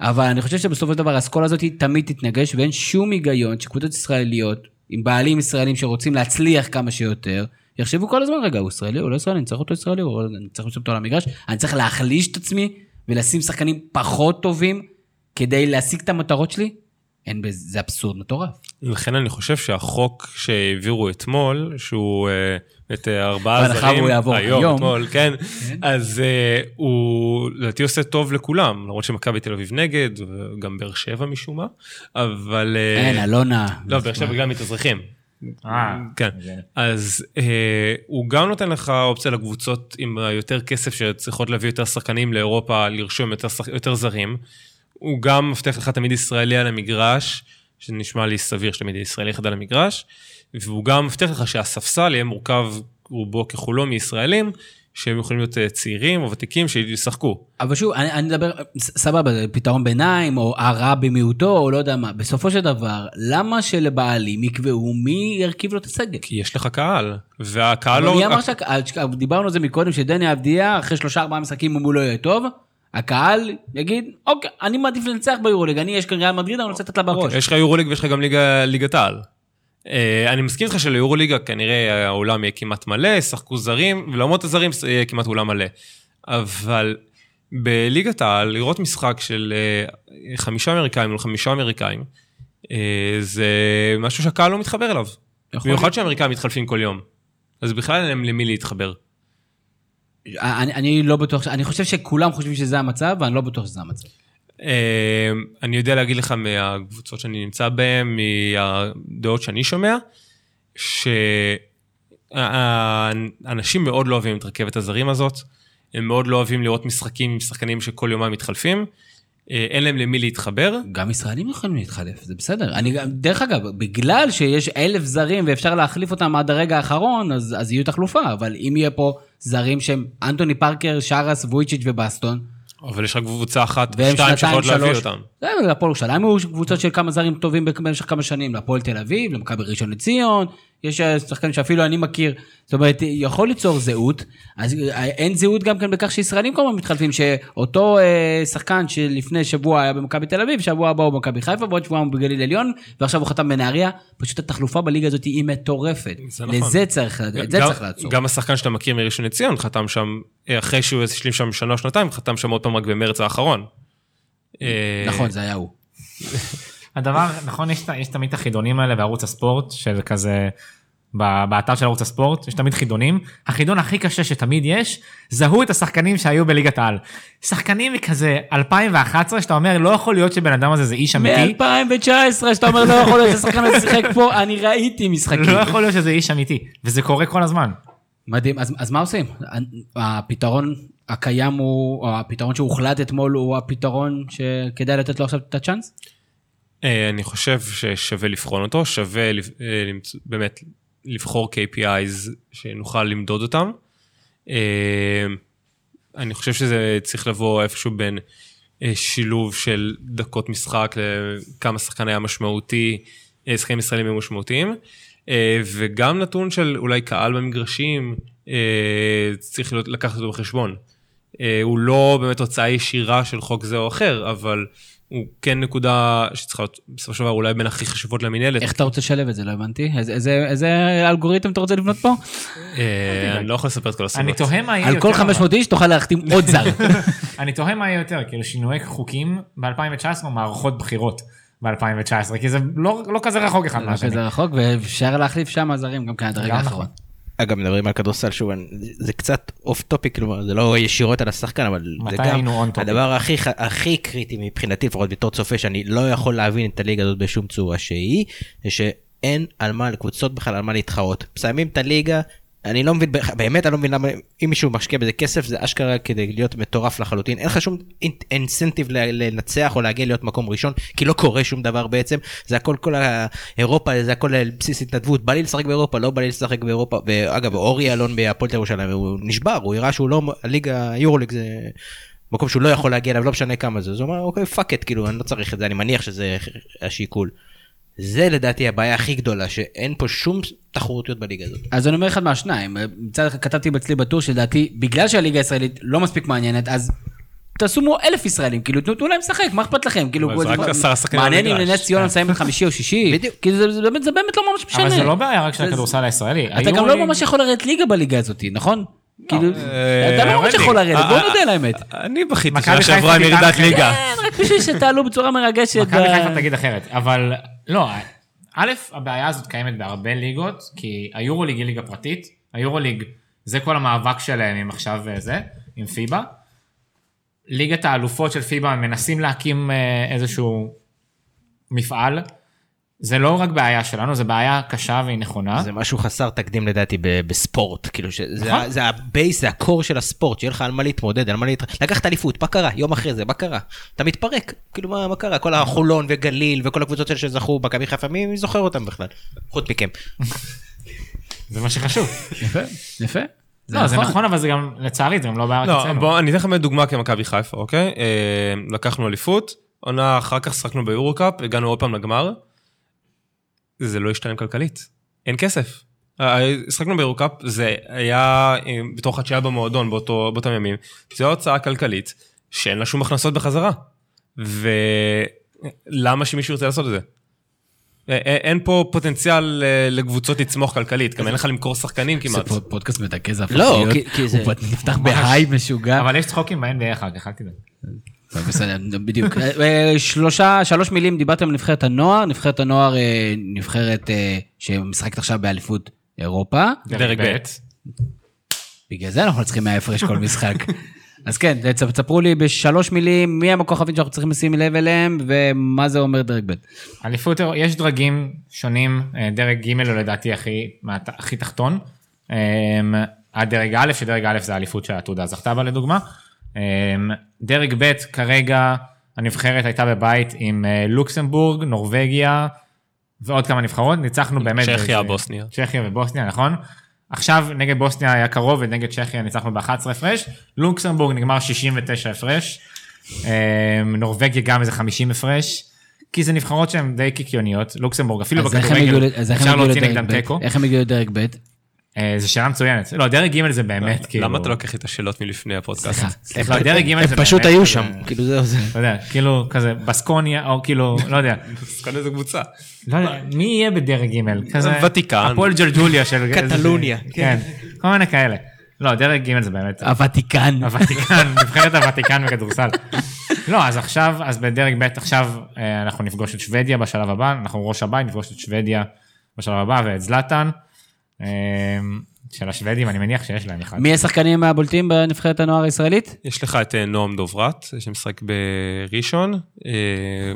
S1: אבל אני חושב שבסופו של דבר האסכולה הזאת תמיד תתנגש ואין שום היגיון שקבוצות ישראליות עם בעלים ישראלים שרוצים להצליח כמה שיותר, יחשבו כל הזמן, רגע, הוא ישראלי, הוא לא ישראלי, אני צריך אותו ישראלי, הוא- אני צריך לשים אותו על המגרש, אני צריך להחליש את עצמי ולשים שחקנים פחות טובים כדי להשיג את המטרות שלי? אין בזה, זה אבסורד מטורף.
S4: לכן אני חושב שהחוק שהעבירו אתמול, שהוא אה, את אה, ארבעה
S1: בהנחה
S4: זרים,
S1: והוא יעבור
S4: היום,
S1: היום.
S4: אתמול, כן,
S1: כן.
S4: אז אה, הוא לדעתי עושה טוב לכולם, למרות שמכבי תל אביב נגד, וגם באר שבע משום מה, אבל...
S1: אין, אלונה.
S4: לא, באר שבע גם מתאזרחים. כן, אז הוא גם נותן לך אופציה לקבוצות עם יותר כסף שצריכות להביא יותר שחקנים לאירופה, לרשום יותר, שח- יותר זרים. הוא גם מבטיח לך תמיד ישראלי על המגרש, שנשמע לי סביר שתמיד יהיה ישראלי אחד על המגרש, והוא גם מבטיח לך שהספסל יהיה מורכב רובו ככולו מישראלים, שהם יכולים להיות אה, צעירים או ותיקים שישחקו.
S1: אבל שוב, אני, אני מדבר, סבבה, זה פתרון ביניים, או הרע במיעוטו, או לא יודע מה. בסופו של דבר, למה שלבעלים יקבעו מי ירכיב לו את הסגל?
S4: כי יש לך קהל, והקהל לא...
S1: מי אמר שהקהל, דיברנו על זה מקודם, שדני אבדיה, אחרי שלושה ארבעה משחקים, אם הוא לא יהיה טוב, הקהל יגיד, אוקיי, אני מעדיף לנצח ביורוליג, אני יש כאן ריאל מדריד, אני רוצה לתת לה בראש.
S4: יש לך יורוליג ויש לך גם ליגת העל. אה, אני מסכים איתך שליורוליגה כנראה האולם יהיה כמעט מלא, ישחקו זרים, ולמרות הזרים יהיה כמעט אולם מלא. אבל בליגת העל, לראות משחק של אה, חמישה אמריקאים מול חמישה אמריקאים, אה, זה משהו שהקהל לא מתחבר אליו. במיוחד. שהאמריקאים מתחלפים כל יום. אז בכלל אין להם למי להתחבר.
S1: אני, אני לא בטוח, אני חושב שכולם חושבים שזה המצב, ואני לא בטוח שזה המצב.
S4: אה, אני יודע להגיד לך מהקבוצות שאני נמצא בהן, מהדעות שאני שומע, שאנשים מאוד לא אוהבים את רכבת הזרים הזאת, הם מאוד לא אוהבים לראות משחקים עם שחקנים שכל יומיים מתחלפים, אה, אין להם למי להתחבר.
S1: גם ישראלים יכולים להתחלף, זה בסדר. אני, גם- דרך אגב, בגלל שיש אלף זרים ואפשר להחליף אותם עד הרגע האחרון, אז, אז יהיו תחלופה, אבל אם יהיה פה זרים שהם אנטוני פארקר, שרס, וויצ'יץ' ובסטון,
S4: אבל יש רק קבוצה אחת, שתיים שיכולות להביא. אותם.
S1: זה להפועל ירושלים היו קבוצות של כמה זרים טובים במשך כמה שנים, להפועל תל אביב, למכבי ראשון לציון, יש אה, שחקנים שאפילו אני מכיר, זאת אומרת, יכול ליצור זהות, אז אה, אין זהות גם כן בכך שישראלים כל הזמן מתחלפים, שאותו אה, שחקן שלפני שבוע היה במכבי תל אביב, שבוע הבא הוא במכבי חיפה, בעוד שבועיים הוא בגליל עליון, ועכשיו הוא חתם בנהריה, פשוט התחלופה בליגה הזאת היא מטורפת.
S4: זה נכון.
S1: לזה צריך, את זה צריך לעצור.
S4: גם השחקן שאתה מכיר מראשון לציון חתם שם, אה, אחרי שהוא השלים שם שנה או שנתיים, חתם שם עוד פעם רק במרץ האחרון.
S1: נכון, זה היה הוא.
S3: הדבר, נכון, יש, יש תמיד את החידונים האלה בערוץ הספורט, של כזה, באתר של ערוץ הספורט, יש תמיד חידונים. החידון הכי קשה שתמיד יש, זהו את השחקנים שהיו בליגת העל. שחקנים מכזה 2011, שאתה אומר, לא יכול להיות שבן אדם הזה זה איש אמיתי.
S1: מ-2019, שאתה אומר, לא יכול להיות שהשחקן הזה שיחק פה, אני ראיתי משחקים.
S3: לא יכול להיות שזה איש אמיתי, וזה קורה כל הזמן.
S1: מדהים, אז, אז מה עושים? הפתרון הקיים הוא, או הפתרון שהוחלט אתמול הוא הפתרון שכדאי לתת לו עכשיו את הצ'אנס?
S4: אה, אני חושב ששווה לבחון אותו, שווה אה, באמת לבחור KPIs שנוכל למדוד אותם. אה, אני חושב שזה צריך לבוא איפשהו בין שילוב של דקות משחק לכמה שחקן היה משמעותי, שחקנים ישראלים היו משמעותיים, וגם נתון של אולי קהל במגרשים, צריך לקחת אותו בחשבון. הוא לא באמת תוצאה ישירה של חוק זה או אחר, אבל הוא כן נקודה שצריכה להיות בסופו של דבר אולי בין הכי חשובות למינהלת.
S1: איך אתה רוצה לשלב את זה? לא הבנתי. איזה, אלגוריתם אתה רוצה לבנות פה?
S4: אה, אני לא יכול לספר את כל הסיבות.
S3: אני תוהה מה יהיה
S1: על
S3: יותר.
S1: כל 500 איש תוכל להחתים עוד זר.
S3: אני תוהה מה יהיה יותר, כאילו שינויי חוקים ב-2019 או מערכות בחירות ב-2019, כי זה לא, לא כזה רחוק אחד
S1: לא
S3: מהשני.
S1: כזה רחוק, ואפשר להחליף שם זרים גם כן עד הרגע האחרון.
S5: אגב מדברים על כדורסל שוב זה קצת off topic כלומר זה לא ישירות על השחקן אבל זה גם? הדבר הכי הכי קריטי מבחינתי לפחות בתור צופה שאני לא יכול להבין את הליגה הזאת בשום צורה שהיא זה שאין על מה לקבוצות בכלל על מה להתחרות מסיימים את הליגה. אני לא מבין באמת אני לא מבין למה אם מישהו משקיע בזה כסף זה אשכרה כדי להיות מטורף לחלוטין. אין לך שום incentive לנצח או להגיע להיות מקום ראשון כי לא קורה שום דבר בעצם. זה הכל כל האירופה זה הכל על בסיס התנדבות. בא לי לשחק באירופה לא בא לי לשחק באירופה. ואגב אורי אלון בהפועל ירושלים הוא נשבר הוא הראה שהוא לא הליגה יורוליג זה מקום שהוא לא יכול להגיע אליו, לא משנה כמה זה, אז הוא אמר, אוקיי, fuck it, כאילו, אני לא צריך את זה, אני מניח שזה השיקול. זה לדעתי הבעיה הכי גדולה, שאין פה שום תחרותיות בליגה הזאת.
S1: אז אני אומר אחד מהשניים, מצד אחד כתבתי אצלי בטור שלדעתי, בגלל שהליגה הישראלית לא מספיק מעניינת, אז תעשו מו אלף ישראלים, כאילו תנו תנו להם לשחק, מה אכפת לכם? כאילו,
S4: זה רק
S1: מה-
S4: עשרה שחקנים
S1: מעניין אם. לנס ציונה מסיימת חמישי או שישי,
S5: בדיוק.
S1: כאילו זה- זה באמת- זה באמת לא ממש משנה.
S3: אבל זה לא בעיה רק של הכדורסל הישראלי.
S1: אתה גם לא ממש יכול לרדת ליגה בליגה הזאת, נכון? כאילו,
S4: אה,
S1: אתה לא ממש יכול
S3: ליגה.
S1: לרדת, בוא
S4: אה,
S1: נודה על האמת.
S4: אני בכיתי שנה שעברה עם ירידת. ליגה.
S1: כן, רק בשביל שתעלו בצורה מרגשת.
S3: מכבי חיפה תגיד אחרת, אבל לא, א', הבעיה הזאת קיימת בהרבה ליגות, כי היורוליג היא ליגה פרטית, היורוליג זה כל המאבק שלהם עם עכשיו אה, זה, עם פיבה. ליגת האלופות של פיבה מנסים להקים אה, איזשהו מפעל. זה לא רק בעיה שלנו, זה בעיה קשה והיא נכונה.
S5: זה משהו חסר תקדים לדעתי ב- בספורט, כאילו שזה
S3: נכון.
S5: זה הבייס, זה הקור של הספורט, שיהיה לך על מה להתמודד, על מה להתמודד, לקחת אליפות, מה קרה? יום אחרי זה, מה קרה? אתה מתפרק, כאילו מה, מה קרה? כל החולון וגליל וכל הקבוצות האלה שזכו, מכבי חיפה, מי מי זוכר אותם בכלל? חוץ מכם.
S3: זה מה שחשוב.
S1: יפה, יפה.
S3: לא, זה נכון, אבל זה גם, לצערי, זה גם לא בעיה רק
S4: לא,
S3: אצלנו.
S4: בוא, אני אתן לך באמת דוגמה כמכבי חיפה, אוקיי? אה, לקחנו אליפות, עונה אחר כך שחקנו ביורו-קאפ, הגענו עוד פעם לגמר. זה לא השתלם כלכלית, אין כסף. אה, שחקנו ביורו-קאפ, זה היה אה, בתור חדשיה במועדון באותו, באותם ימים, זו הוצאה כלכלית שאין לה שום הכנסות בחזרה. ולמה שמישהו ירצה לעשות את זה? אין פה פוטנציאל אה, לקבוצות לצמוח כלכלית, גם אין לך למכור שחקנים
S1: זה
S4: כמעט.
S1: פוד- פודקאסט מדכא, זה הפך
S5: לא,
S1: להיות,
S5: כי זה-
S1: הוא נפתח בהיי משוגע.
S3: אבל יש צחוקים ב-NBA אחר כך, אל תדאג.
S1: בסדר, בדיוק. אה, שלושה, שלוש מילים, דיברתם על נבחרת הנוער, נבחרת הנוער אה, נבחרת אה, שמשחקת עכשיו באליפות אירופה.
S4: דרג ב'.
S1: בגלל זה אנחנו צריכים מההפרש כל משחק. אז כן, תספרו לי בשלוש מילים מי הם הכוכבים שאנחנו צריכים לשים לב אליהם ומה זה אומר דרג ב'.
S3: אליפות, יש דרגים שונים, אה, דרג ג' הוא לדעתי הכי, הכי תחתון. אה, עד דרג א', שדרג א' זה האליפות שהעתודה זכתה בה לדוגמה. אה, דרג ב', כרגע הנבחרת הייתה בבית עם אה, לוקסמבורג, נורבגיה ועוד כמה נבחרות, ניצחנו באמת.
S4: צ'כיה,
S3: באיזה-
S4: בוסניה.
S3: צ'כיה ובוסניה, נכון? עכשיו נגד בוסניה היה קרוב ונגד צ'כיה ניצחנו ב-11 הפרש, לוקסמבורג נגמר 69 הפרש, אה, נורבגיה גם איזה 50 הפרש, כי זה נבחרות שהן די קיקיוניות, לוקסמבורג אפילו בכדורגל אפשר להוציא נגדם? תיקו,
S1: איך הם הגיעו לדרג ב'?
S3: אה, זו שאלה מצוינת, לא דרג ג' זה באמת כאילו,
S4: למה אתה לא לוקח את השאלות מלפני הפודקאסט?
S1: סליחה.
S3: לא, דרג ג'
S5: הם
S3: זה
S5: פשוט
S3: באמת
S5: היו
S3: כזה-
S5: שם, כאילו זהו זה.
S3: אתה יודע, כאילו כזה בסקוניה או כאילו, לא יודע,
S4: כאן איזה קבוצה.
S3: לא יודע, מי יהיה בדרג ג' כזה,
S4: ותיקן.
S3: הפועל ג'לג'וליה של,
S5: קטלוניה,
S3: כן, כל מיני כאלה, לא דרג ג' זה באמת,
S1: הוותיקן.
S3: הוותיקן, נבחרת הוותיקן בכדורסל. לא, אז עכשיו, אז בדרג ב' עכשיו אה, אנחנו נפגוש את שוודיה בשלב הבא, אנחנו ראש הבית, נפגוש את שוודיה בשלב הבא ואת זלאטן. אה, של השוודים, אני מניח שיש להם אחד.
S1: מי השחקנים הבולטים בנבחרת הנוער הישראלית?
S4: יש לך את אה, נועם דוברת, שמשחק בראשון, אה,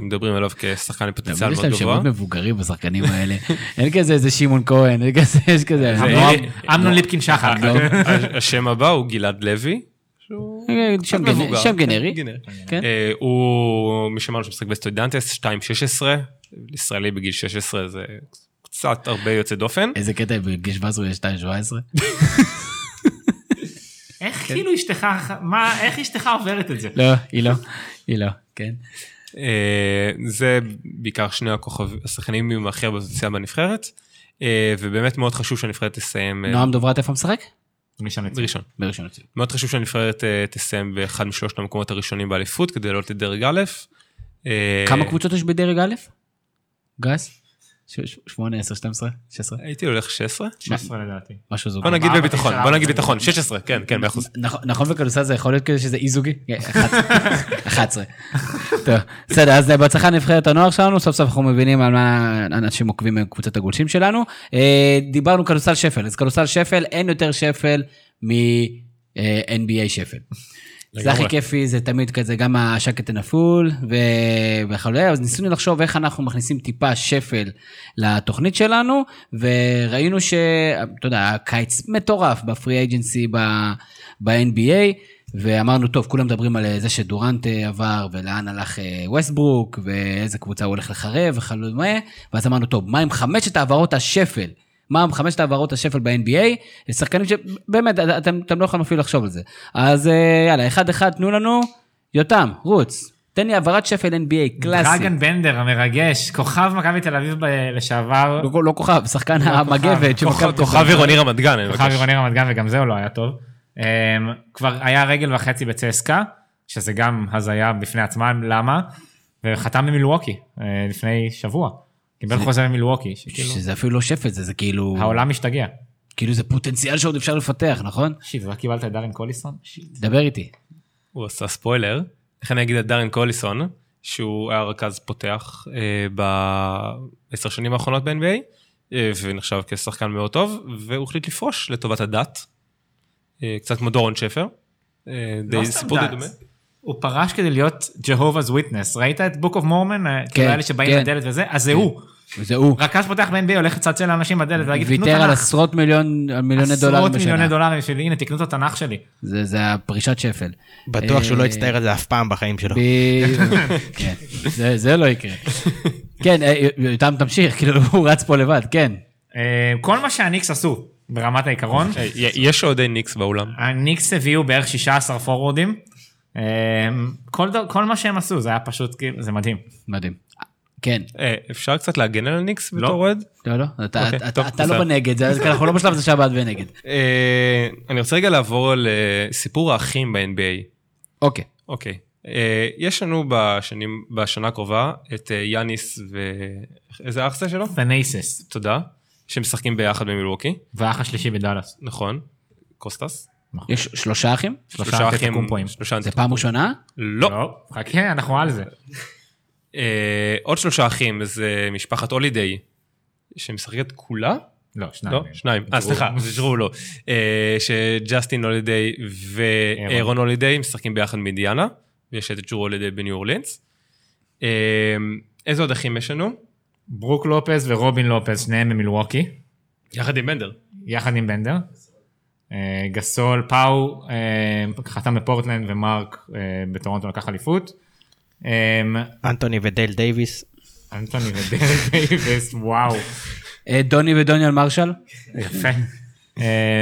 S4: מדברים עליו כשחקן פוטנציאל
S1: יש
S4: מאוד
S1: להם
S4: גבוה.
S1: שמות מבוגרים בשחקנים האלה. אין כזה איזה שמעון כהן, אין כזה, יש כזה.
S3: אמנון- ליפקין שחר.
S1: לא.
S4: השם הבא הוא גלעד לוי.
S1: שם
S4: קצת
S1: גנ-
S4: מבוגר.
S1: שם גנרי.
S4: גנרי.
S1: כן.
S4: אה, הוא מי שאמרנו שמשחק בסטודנטס 2.16, ישראלי בגיל 16 זה קצת הרבה יוצא דופן.
S1: איזה קטע, בגיל 17 הוא יהיה 2.17?
S3: איך כאילו אשתך, מה, איך אשתך עוברת את זה?
S1: לא, היא לא, היא לא, כן.
S4: אה, זה בעיקר שני הכוכב, השחקנים עם הכי הרבה פוטנציאל בנבחרת, אה, ובאמת מאוד חשוב שהנבחרת תסיים אה,
S1: נועם דוברת איפה משחק?
S3: ראשון לציון.
S4: בראשון.
S1: בראשון לציון.
S4: מאוד חשוב שהנבחרת תסיים באחד משלושת המקומות הראשונים באליפות כדי לעלות לדרג א'.
S1: כמה קבוצות יש בדרג א'? גס? 8, 10, 12, 16?
S4: הייתי הולך 16.
S3: 16 לדעתי.
S1: משהו זו.
S4: בוא נגיד בביטחון, בוא נגיד. ביטחון, 16, כן, כן, מאה אחוז.
S1: נכון- נכון בכדורסל זה יכול להיות כזה שזה אי זוגי? כן, אחת- 11. טוב, בסדר, אז בהצלחה נבחרת הנוער שלנו, סוף סוף אנחנו מבינים על מה אנשים עוקבים מקבוצת הגולשים שלנו. אה, דיברנו כדורסל שפל, אז כדורסל שפל, אין יותר שפל מ-NBA שפל. זה הכי כיפי, זה תמיד כזה, גם השקט הנפול ו- וכולי, אז ניסינו לחשוב איך אנחנו מכניסים טיפה שפל לתוכנית שלנו, וראינו ש... אתה יודע, היה קיץ מטורף בפרי אייג'נסי ב-NBA, ואמרנו, טוב, כולם מדברים על זה שדורנט אה, עבר, ולאן הלך ווסטברוק, ואיזה קבוצה הוא הולך לחרב וכדומה, ואז אמרנו, טוב, מה עם חמשת העברות השפל? מה חמשת העברות השפל ב-NBA? שחקנים שבאמת, אתם, אתם לא יכולים אפילו לחשוב על זה. אז אה, יאללה, אחד אחד, תנו לנו, יותם, רוץ. תן לי העברת שפל NBA, קלאסי.
S3: דרגן בנדר המרגש, כוכב מכבי תל אביב ב- לשעבר,
S1: לא, לא כוכב, שחקן
S3: לא
S1: המגבת. של
S3: כוכב,
S1: מכבי תל
S4: כוכב
S1: אביב.
S4: עירוני רמת גן, אני
S3: כוכב
S4: מבקש.
S3: עירוני רמת גן וגם זהו לא היה טוב. אמ, כבר היה רגל וחצי בצסקה, שזה גם הזיה בפני עצמם, למה? וחתם במילווקי אה, לפני שבוע. קיבל חוזה ממילווקי,
S1: שזה אפילו לא שפל, זה זה כאילו...
S3: העולם משתגע.
S1: כאילו זה פוטנציאל שעוד אפשר לפתח, נכון?
S3: שיט, רק קיבלת את דארן קוליסון?
S1: דבר איתי.
S4: הוא עשה ספוילר. איך אני אגיד את דארן קוליסון, שהוא היה רכז פותח אה, בעשר שנים האחרונות ב-NBA, אה, ונחשב כשחקן מאוד טוב, והוא החליט לפרוש לטובת הדת. אה, קצת כמו דורון שפר. די
S3: לא סתם
S4: סיפור די
S3: דת.
S4: דומה.
S3: הוא פרש כדי להיות Jehovah's Witness. ראית את Book of Mormon? כאילו האלה שבאים
S1: כן.
S3: לדלת וזה? אז זה הוא.
S1: וזה הוא.
S3: רכז פותח ב-NBA הולך לצלצל לאנשים בדלת ולהגיד, תקנו
S1: ויתר על
S3: תנ"ך.
S1: עשרות מיליון, על מיליוני דולרים
S3: עשרות מיליוני
S1: בשנה.
S3: דולרים שלי, הנה תקנו את התנ"ך שלי.
S1: זה זה הפרישת שפל.
S5: בטוח שהוא לא
S1: אה,
S5: יצטער על זה אף פעם בחיים שלו.
S1: כן, זה- זה לא יקרה. כן, אה, יותם תמשיך, כאילו הוא רץ פה לבד, כן.
S3: אה, כל מה שהניקס עשו ברמת העיקרון,
S4: אה, יש אוהדי ניקס באולם.
S3: הניקס הביאו בערך 16 פורוורדים. אה, כל ד- כל מה שהם עשו זה היה פשוט כאילו זה מדהים.
S1: מדהים. כן,
S4: אה, אפשר קצת להגן על הניקס
S3: לא.
S4: בתור אוהד?
S1: לא, לא, אתה-
S4: אוקיי,
S1: אתה-
S4: טוב,
S1: אתה לא. בנגד, זה- אנחנו לא בשלב הזה של הבעד ונגד.
S4: אה, אני רוצה רגע לעבור לסיפור האחים ב-NBA.
S1: אוקיי.
S4: אוקיי. אה, יש לנו בשנים, בשנה הקרובה את אה, יאניס ו... איזה אח זה שלו?
S3: פנסס
S4: תודה. שמשחקים ביחד במילווקי,
S3: והאח השלישי בדאלאס.
S4: נכון. קוסטס.
S1: יש שלושה אחים?
S3: שלושה אנטטוקומפואים.
S4: שלושה
S1: זה פעם ראשונה?
S4: לא.
S3: לא, חכה אנחנו על זה.
S4: אה, עוד שלושה אחים זה משפחת הולידיי, שמשחקת כולה?
S3: לא, שניים.
S4: לא, שניים. אה, סליחה, זה שרו לא. אה, שג'סטין הולידיי ואירון הולידיי משחקים ביחד באינדיאנה, ויש את ג'רו הולידיי בניו אורלינס. אה, איזה עוד אחים יש לנו?
S3: ברוק לופז ורובין לופז, שניהם במילווקי,
S4: יחד עם בנדר.
S3: יחד עם בנדר. אה, גסול, פאו, אה, חתם בפורטלנד ומרק אה, בטורונטו לקח אליפות.
S5: אנטוני ודייל דייוויס.
S3: אנטוני ודרק דייוויס, וואו,
S1: דוני ודוניאל מרשל?
S3: יפה.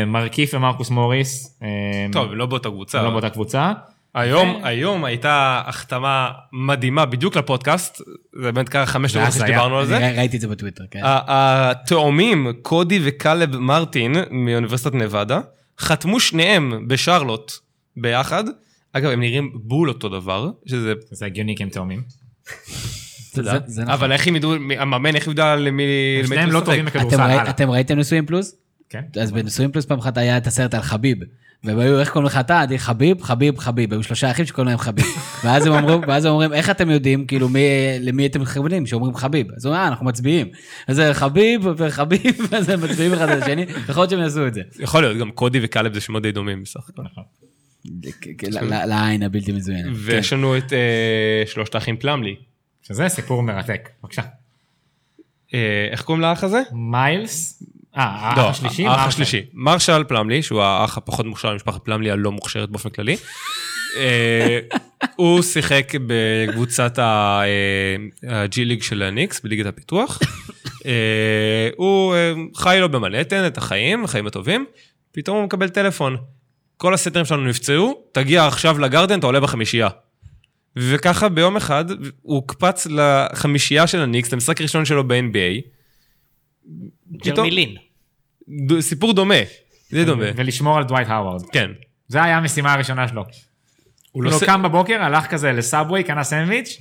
S3: מרקיף ומרקוס מוריס.
S4: טוב, לא באותה קבוצה.
S3: לא באותה קבוצה.
S4: היום, היום הייתה החתמה מדהימה בדיוק לפודקאסט, זה באמת ככה חמש דקות
S3: הזיה.
S4: שדיברנו על זה.
S1: ראיתי את זה בטוויטר, כן.
S4: התאומים קודי וקלב מרטין מאוניברסיטת נבדה חתמו שניהם בשרלוט ביחד. אגב הם נראים בול אותו דבר שזה
S3: זה הגיוני כי הם תאומים.
S1: נכון.
S4: אבל איך הם ידעו המאמן איך ידע למי למי
S3: שניהם לא? טובים בכדורסל.
S1: אתם ראיתם נשואים פלוס?
S3: כן.
S1: אז בנשואים פלוס פעם אחת היה את הסרט על חביב. והם היו, איך קוראים לך אתה? עדי חביב, חביב, חביב. היו שלושה אחים שקוראים להם חביב. ואז הם אומרים, ואז הם אומרים, איך אתם יודעים, כאילו, מי, למי אתם מכוונים, שאומרים חביב? אז הוא אומר, אה, אנחנו מצביעים. אז זה חביב וחביב, אז הם מצביעים אחד על השני, יכול להיות שהם יעשו את זה.
S4: יכול להיות גם קודי וקלב זה שמות די דומים בסך הכל.
S1: ל- ל- לעין הבלתי מזוינת.
S4: ויש לנו את אה, שלושת האחים פלמלי.
S3: שזה סיפור מרתק. בבקשה.
S4: אה, איך קוראים לאח הזה?
S3: מיילס. אה, האח
S4: לא,
S3: השלישי?
S4: האח. השלישי. מרשל פלמלי, שהוא האח הפחות מוכשר למשפחת פלמלי הלא מוכשרת באופן כללי. אה, הוא שיחק בקבוצת הג'י ליג של הניקס, בליגת הפיתוח. אה, הוא אה, חי לו במנהטן את החיים, החיים הטובים, פתאום הוא מקבל טלפון. כל הסנטרים שלנו נפצעו, תגיע עכשיו לגרדן, אתה עולה בחמישייה. וככה ביום אחד הוא הוקפץ לחמישייה של הניקס, למשחק הראשון שלו ב-NBA.
S5: ג'רמי לין.
S4: ד- סיפור דומה, די דומה.
S3: ולשמור על דווייט האווארד.
S4: כן.
S3: זה היה המשימה הראשונה שלו. הוא
S4: לא
S3: לא
S4: ס-
S3: קם בבוקר, הלך כזה ל subway, קנה סנדוויץ',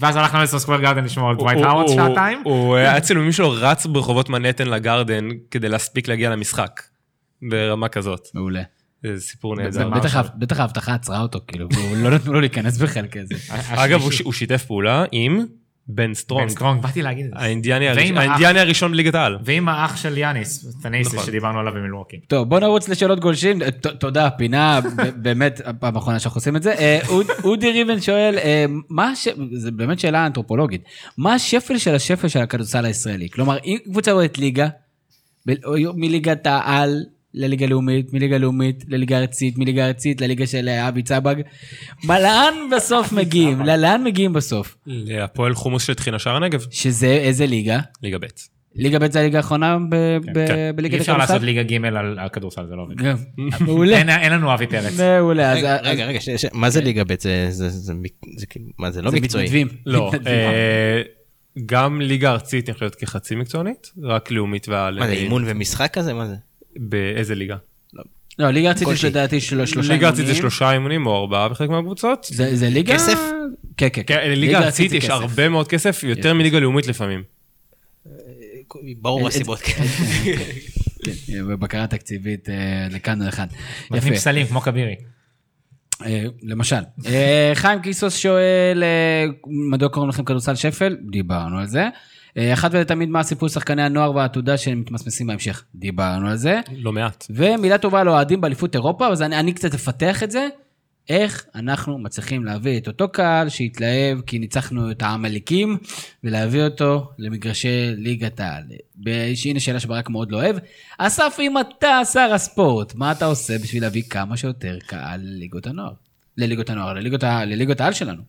S3: ואז הלך למדיסון סקוור גרדן לשמור על דווייט האווארד שעתיים.
S4: הוא היה הצילומים שלו רץ ברחובות מנהטן לגרדן כדי להספיק להגיע למשחק. ברמה כזאת.
S1: מעולה.
S4: זה סיפור
S3: זה
S4: נהדר.
S3: מה-
S1: בטח האבטחה עצרה אותו, כאילו, והוא לא נתנו לו להיכנס בכלל כזה.
S4: אגב, הוא שיתף פעולה עם בן
S3: בן
S4: סטרונג.
S3: סטרונג, באתי להגיד את זה.
S4: האינדיאני
S3: ועם
S4: הראשון-
S3: האח-
S4: האינדיאני הראשון בליגת העל.
S3: ועם האח של יאניס, תנאסיס,
S4: נכון.
S3: שדיברנו עליו במילווקי.
S1: טוב, בוא נרוץ לשאלות גולשים. ת- תודה, פינה, באמת, הפעם האחרונה שאנחנו עושים את זה. אה, אוד- אודי ריבן שואל, אה, מה הש... זו באמת שאלה אנתרופולוגית. מה השפל של השפל של הכדורסל הישראלי? כלומר, אם קבוצה יורדת ליגה, מליגת העל לליגה לאומית, מליגה לאומית לליגה ארצית, מליגה ארצית לליגה של אה, אבי צבג, מה, לאן בסוף מגיעים? לאן מגיעים בסוף?
S4: להפועל חומוס של טחינה שער הנגב.
S1: שזה איזה ליגה?
S4: ליגה ב'.
S1: ליגה ב' זה הליגה האחרונה ב- ב-
S4: כן.
S1: בליגת
S3: אי אפשר
S1: הכדורסל?
S3: לעשות ליגה ג' על על כדורסל, זה לא עובד.
S1: גם. מעולה.
S3: אין- לנו אבי פרץ.
S1: מעולה.
S5: רגע, רגע, מה זה ליגה ב'? זה- זה- זה זה כאילו- מה זה לא
S1: זה
S5: מקצועי?
S1: מתנדבים.
S4: לא,
S1: מתנדבים.
S4: אה, גם ליגה ארצית להיות כחצי מקצוענית, רק לאומית ועל...
S5: מה זה אימון ומשחק כזה? מה זה?
S4: באיזה ליגה?
S1: לא, ליגה ארצית יש. לדעתי של- שלושה
S4: ליגה ארצית זה
S1: אימונים.
S4: שלושה אימונים או ארבעה בחלק מהקבוצות.
S1: זה זה ליגה?
S5: כסף?
S1: כן, כן.
S4: כן, ליגה ארצית יש. הרבה מאוד כסף, יותר מליגה לאומית לפעמים.
S5: ברור
S1: אה,
S5: הסיבות.
S1: כן, ובקרה תקציבית אה, לכאן ולכאן.
S3: נותנים
S1: יפה.
S3: פסלים כמו כבירי.
S1: אה, למשל. אה, חיים קיסוס שואל, אה, מדוע קוראים לכם כדורסל שפל? דיברנו על זה. אה, אחת ולתמיד מה הסיפור שחקני הנוער והעתודה שמתמסמסים בהמשך? דיברנו על זה.
S4: לא מעט.
S1: ומילה טובה לאוהדים באליפות אירופה, אז אני, אני קצת אפתח את זה. איך אנחנו מצליחים להביא את אותו קהל שהתלהב כי ניצחנו את העמלקים ולהביא אותו למגרשי ליגת העל. שהנה שאלה שברק מאוד לא אוהב. אסף, אם אתה שר הספורט, מה אתה עושה בשביל להביא כמה שיותר קהל לליגות הנוער? לליגות הנוער, לליגות העל שלנו.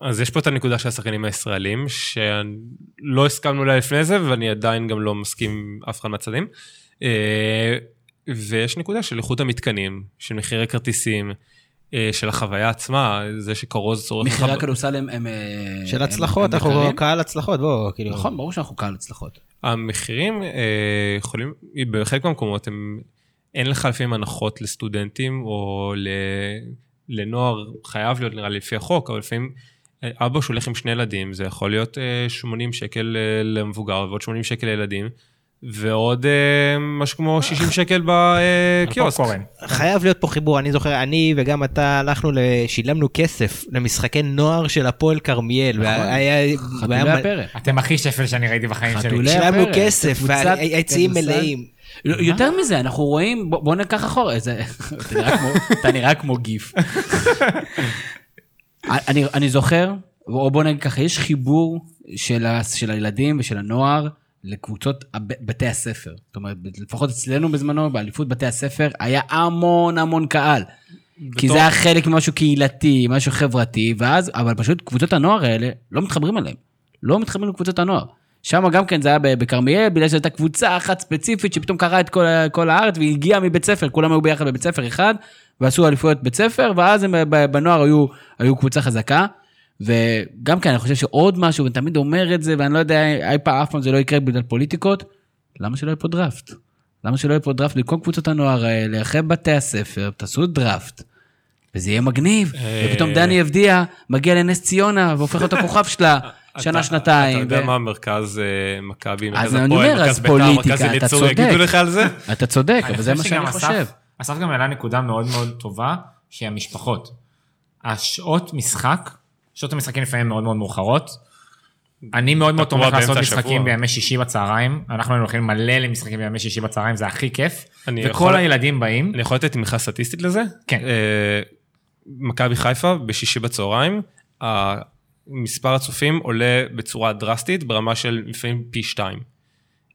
S4: אז יש פה את הנקודה של השחקנים הישראלים, שלא הסכמנו עליה לפני זה, ואני עדיין גם לא מסכים עם אף אחד מהצדדים. אה, ויש נקודה של איכות המתקנים, של מחירי כרטיסים, אה, של החוויה עצמה, זה שכרוז צורך...
S1: מחירי הכדורסל הם... הם,
S5: של
S1: הם-
S5: הצלחות,
S1: הם
S5: אנחנו
S1: יקרים.
S5: קהל הצלחות, בוא, כאילו.
S1: נכון, ברור שאנחנו קהל הצלחות.
S4: המחירים אה, יכולים, בחלק מהמקומות הם, אין לך לפעמים הנחות לסטודנטים או ל, לנוער, חייב להיות נראה לי לפי החוק, אבל לפעמים אבא שהולך עם שני ילדים, זה יכול להיות אה, 80 שקל אה, למבוגר ועוד 80 שקל לילדים, ועוד אה, משהו כמו 60 שקל בקיוסק.
S5: חייב להיות פה חיבור, אני זוכר, אני וגם אתה הלכנו, שילמנו כסף למשחקי נוער של הפועל כרמיאל. והיה-
S1: חתולי הפרק.
S3: אתם הכי שפל שאני ראיתי בחיים שלי.
S1: חתולי
S5: שילמנו
S1: הפרק,
S5: כסף,
S1: קבוצת
S5: והיציעים. מלאים.
S1: לא, יותר מזה, אנחנו רואים, בוא, ניקח אחורה, אתה נראה כמו גיף. אני, אני זוכר, או בוא נגיד ככה, יש חיבור של, ה, של הילדים ושל הנוער לקבוצות הב- בתי הספר. זאת אומרת, לפחות אצלנו בזמנו, באליפות בתי הספר, היה המון המון קהל. כי זה היה חלק ממשהו קהילתי, משהו חברתי, ואז, אבל פשוט קבוצות הנוער האלה לא מתחברים אליהם. לא מתחברים לקבוצות הנוער. שם גם כן זה היה בכרמיאל, בגלל שהייתה קבוצה אחת ספציפית שפתאום קראה את כל, כל הארץ והיא הגיעה מבית ספר, כולם היו ביחד בבית ספר אחד, ועשו אליפויות בית ספר, ואז הם בנוער היו, היו קבוצה חזקה. וגם כן, אני חושב שעוד משהו, ואני תמיד אומר את זה, ואני לא יודע, אי פעם, אף פעם זה לא יקרה בגלל פוליטיקות, למה שלא יהיה פה דראפט? למה שלא יהיה פה דראפט לכל קבוצות הנוער האלה, אחרי בתי הספר, תעשו דראפט. וזה יהיה מגניב, ופתאום דני אבדיה מגיע לנס ציונה והופך להיות הכוכב שלה שנה,
S4: אתה-
S1: שנתיים.
S4: אתה יודע מה מרכז אה, מכבי, מרכז הפועל, מרכז
S1: אז
S4: בית"ר, מרכז
S1: אתה
S4: אליצור,
S1: צודק.
S4: יגידו לך על זה?
S1: אתה צודק, אבל זה מה
S3: חושב
S1: שאני חושב.
S3: אסף- גם העלה נקודה מאוד מאוד טובה, שהיא המשפחות. השעות משחק, שעות המשחקים לפעמים מאוד מאוד מאוחרות. אני מאוד מאוד תומך לעשות משחקים. בימי שישי בצהריים. אנחנו היינו הולכים מלא למשחקים בימי שישי בצהריים, זה הכי כיף. וכל הילדים באים.
S4: אני יכול לתת תמיכה סטטיסטית לזה?
S3: כן.
S4: אה, מכבי חיפה בשישי בצהריים, מספר הצופים עולה בצורה דרסטית ברמה של לפעמים פי שתיים.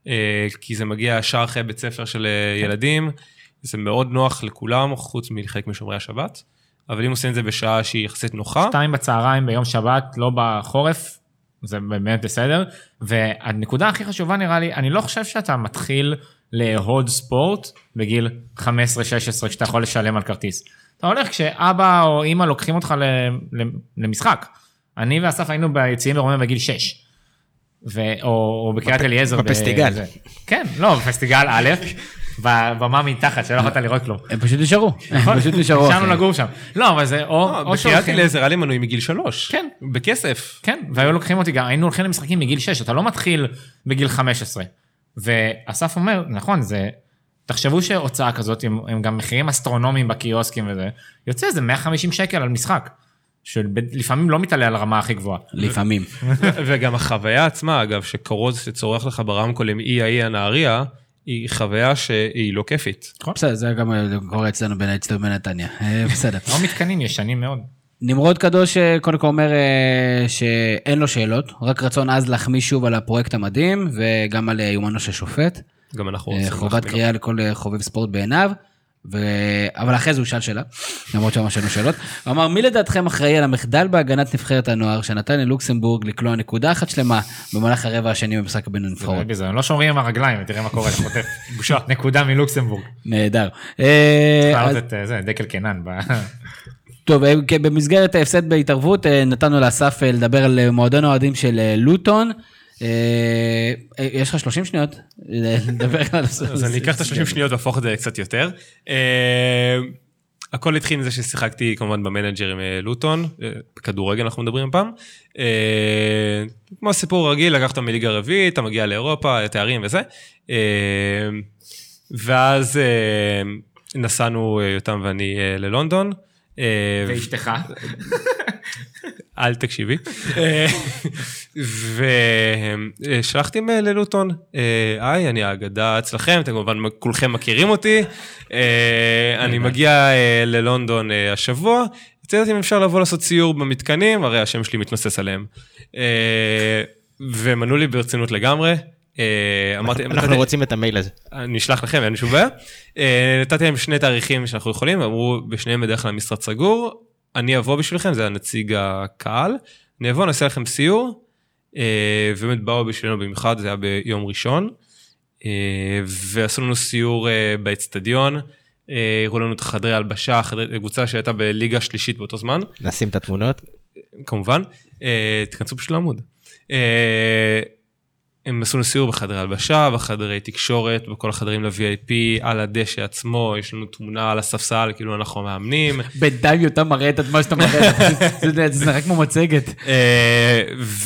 S4: אה, כי זה מגיע ישר אחרי בית ספר של אה, ילדים, זה מאוד נוח לכולם, חוץ מחלק משומרי השבת. אבל אם עושים את זה בשעה שהיא יחסית נוחה,
S3: שתיים בצהריים ביום שבת, לא בחורף, זה באמת בסדר. והנקודה הכי חשובה נראה לי, אני לא חושב שאתה מתחיל לאהוד ספורט בגיל 15-16 כשאתה יכול לשלם על כרטיס. אתה הולך כשאבא או אימא לוקחים אותך למשחק. אני ואסף היינו ביציעים ברומא בגיל 6. ו... או, או בקריית
S5: בפ-
S3: אליעזר.
S5: בפסטיגל.
S3: בזה. כן, לא, בפסטיגל א', בבמה מתחת, שלא יכולת לראות כלום.
S1: הם פשוט נשארו, הם פשוט נשארו. אחי.
S3: לגור שם. לא, אבל זה או, או
S4: בקריית. אליעזר היה לי מנוי מגיל שלוש.
S3: כן.
S4: בכסף.
S3: כן, והיו לוקחים אותי גם, היינו הולכים למשחקים מגיל 6, אתה לא מתחיל בגיל 15. ואסף אומר, נכון, זה, תחשבו שהוצאה כזאת, הם גם מחירים אסטרונומיים בקיוסקים וזה, יוצא איזה 150 שקל על משחק, שלפעמים לא מתעלה על הרמה הכי גבוהה.
S1: לפעמים.
S4: וגם החוויה עצמה, אגב, שכרוז שצורך לך ברמקולים אי האי הנהריה, היא חוויה שהיא לא כיפית.
S1: בסדר, זה גם קורה אצלנו בין האצטדיון בנתניה. אה, בסדר.
S3: לא מתקנים ישנים מאוד.
S1: נמרוד קדוש אה, קודם כל אומר אה, שאין לו שאלות, רק רצון עז להחמיא שוב על הפרויקט המדהים, וגם על יומנו של שופט.
S4: גם אנחנו רוצים.
S1: חובת
S4: להחמיא לו.
S1: קריאה לכל חובב ספורט בעיניו. ו... אבל אחרי זה הוא שאל שאלה, למרות שממש שאלנו שאלות. הוא אמר, מי לדעתכם אחראי על המחדל בהגנת נבחרת הנוער שנתן ללוקסמבורג לקלוע נקודה אחת שלמה במהלך הרבע השני במשחק בין הנבחרות?
S3: זה הם לא שומרים עם הרגליים, ותראה מה קורה, חוטף. בושה. נקודה מלוקסמבורג.
S1: נהדר. אה,
S3: אה, דקל קנן.
S1: טוב, אה, כן, במסגרת ההפסד בהתערבות, נתנו לאסף לדבר על מועדון האוהדים של לוטון. אה, אה, יש לך 30 שניות לדבר על זה.
S4: אז אני אקח את ה-30 שניות ואהפוך את זה קצת יותר. אה, הכל התחיל מזה ששיחקתי כמובן במנג'ר עם לוטון, בכדורגל אנחנו מדברים פעם. כמו סיפור רגיל, לקחת מליגה רביעית, אתה מגיע לאירופה, תארים וזה. ואז נסענו יותם ואני ללונדון.
S3: ואשתך.
S4: אל תקשיבי. אה, ושלחתי מייל ללוטון, אה, היי, אני האגדה אצלכם, אתם כמובן כולכם מכירים אותי, אה, אני מגיע אה, ללונדון אה, השבוע, רציתי לדעת אם אפשר לבוא לעשות סיור במתקנים, הרי השם שלי מתנוסס עליהם. אה, והם ענו לי ברצינות לגמרי. אה, אמרתי,
S5: אנחנו רוצים את המייל הזה.
S4: אני אשלח לכם, אין שום בעיה. אה, נתתי להם שני תאריכים שאנחנו יכולים, אמרו, בשניהם בדרך כלל המשרד סגור, אני אבוא בשבילכם, זה הנציג הקהל, אני אבוא, נעשה לכם סיור, אה, ובאמת באו בשבילנו במיוחד, זה היה ביום ראשון, אה, ועשו לנו סיור אה, באצטדיון, אה, הראו לנו את החדרי הלבשה, חדרי- קבוצה שהייתה בליגה שלישית באותו זמן,
S5: נשים את התמונות.
S4: כמובן, אה, תכנסו פשוט לעמוד. אה, הם עשו לנו סיור בחדרי הלבשה, בחדרי תקשורת, בכל החדרים ל-VIP, על הדשא עצמו, יש לנו תמונה על הספסל, כאילו אנחנו המאמנים.
S1: בינתיים יותם מראה את מה שאתה מראה, זה- זה נראה כמו מצגת.
S4: אה,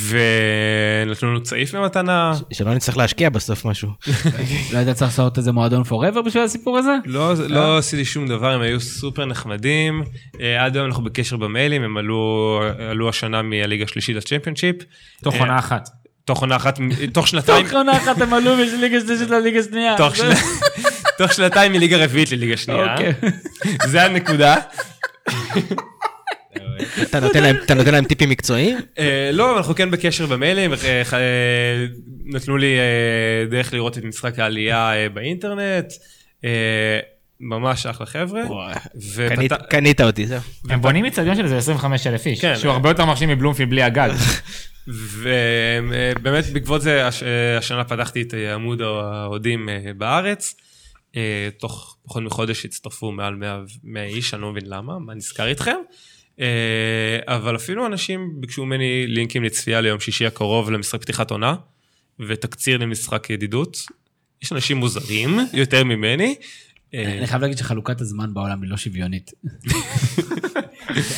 S4: ונתנו לנו צעיף במתנה.
S5: שלא נצטרך להשקיע בסוף משהו.
S1: לא היית צריך לעשות איזה מועדון פוראבר בשביל הסיפור הזה?
S4: לא, לא עשיתי שום דבר, הם היו סופר נחמדים. אה, עד היום אנחנו בקשר במיילים, הם עלו, עלו השנה מהליגה השלישית לצ'מפיונשיפ.
S3: תוך
S4: אה,
S3: עונה אחת.
S4: תוך עונה אחת, תוך שנתיים.
S1: תוך עונה אחת הם עלו מליגה שלישית לליגה שנייה.
S4: תוך שנתיים מליגה רביעית לליגה שנייה.
S1: אוקיי.
S4: זה הנקודה.
S5: אתה נותן להם- טיפים מקצועיים?
S4: אה, לא, אנחנו כן בקשר במיילים, אה, אה, נתנו לי דרך לראות את משחק העלייה באינטרנט. ממש אחלה חבר'ה.
S5: קנית- קנית אותי, זהו.
S3: הם בונים איצטדיון של איזה 25 אלף איש,
S4: כן.
S3: שהוא הרבה יותר מרשים מבלומפילד בלי הגג.
S4: ובאמת בעקבות זה הש- אה, השנה פתחתי את אה, עמוד האוהדים אה, בארץ. אה, תוך פחות מחודש הצטרפו מעל 100 100 איש, אני לא מבין למה, מה נזכר איתכם. אה, אבל אפילו אנשים ביקשו ממני לינקים לצפייה ליום שישי הקרוב למשחק פתיחת עונה, ותקציר למשחק ידידות. יש אנשים מוזרים יותר ממני. אה,
S1: אני חייב להגיד שחלוקת הזמן בעולם היא לא שוויונית.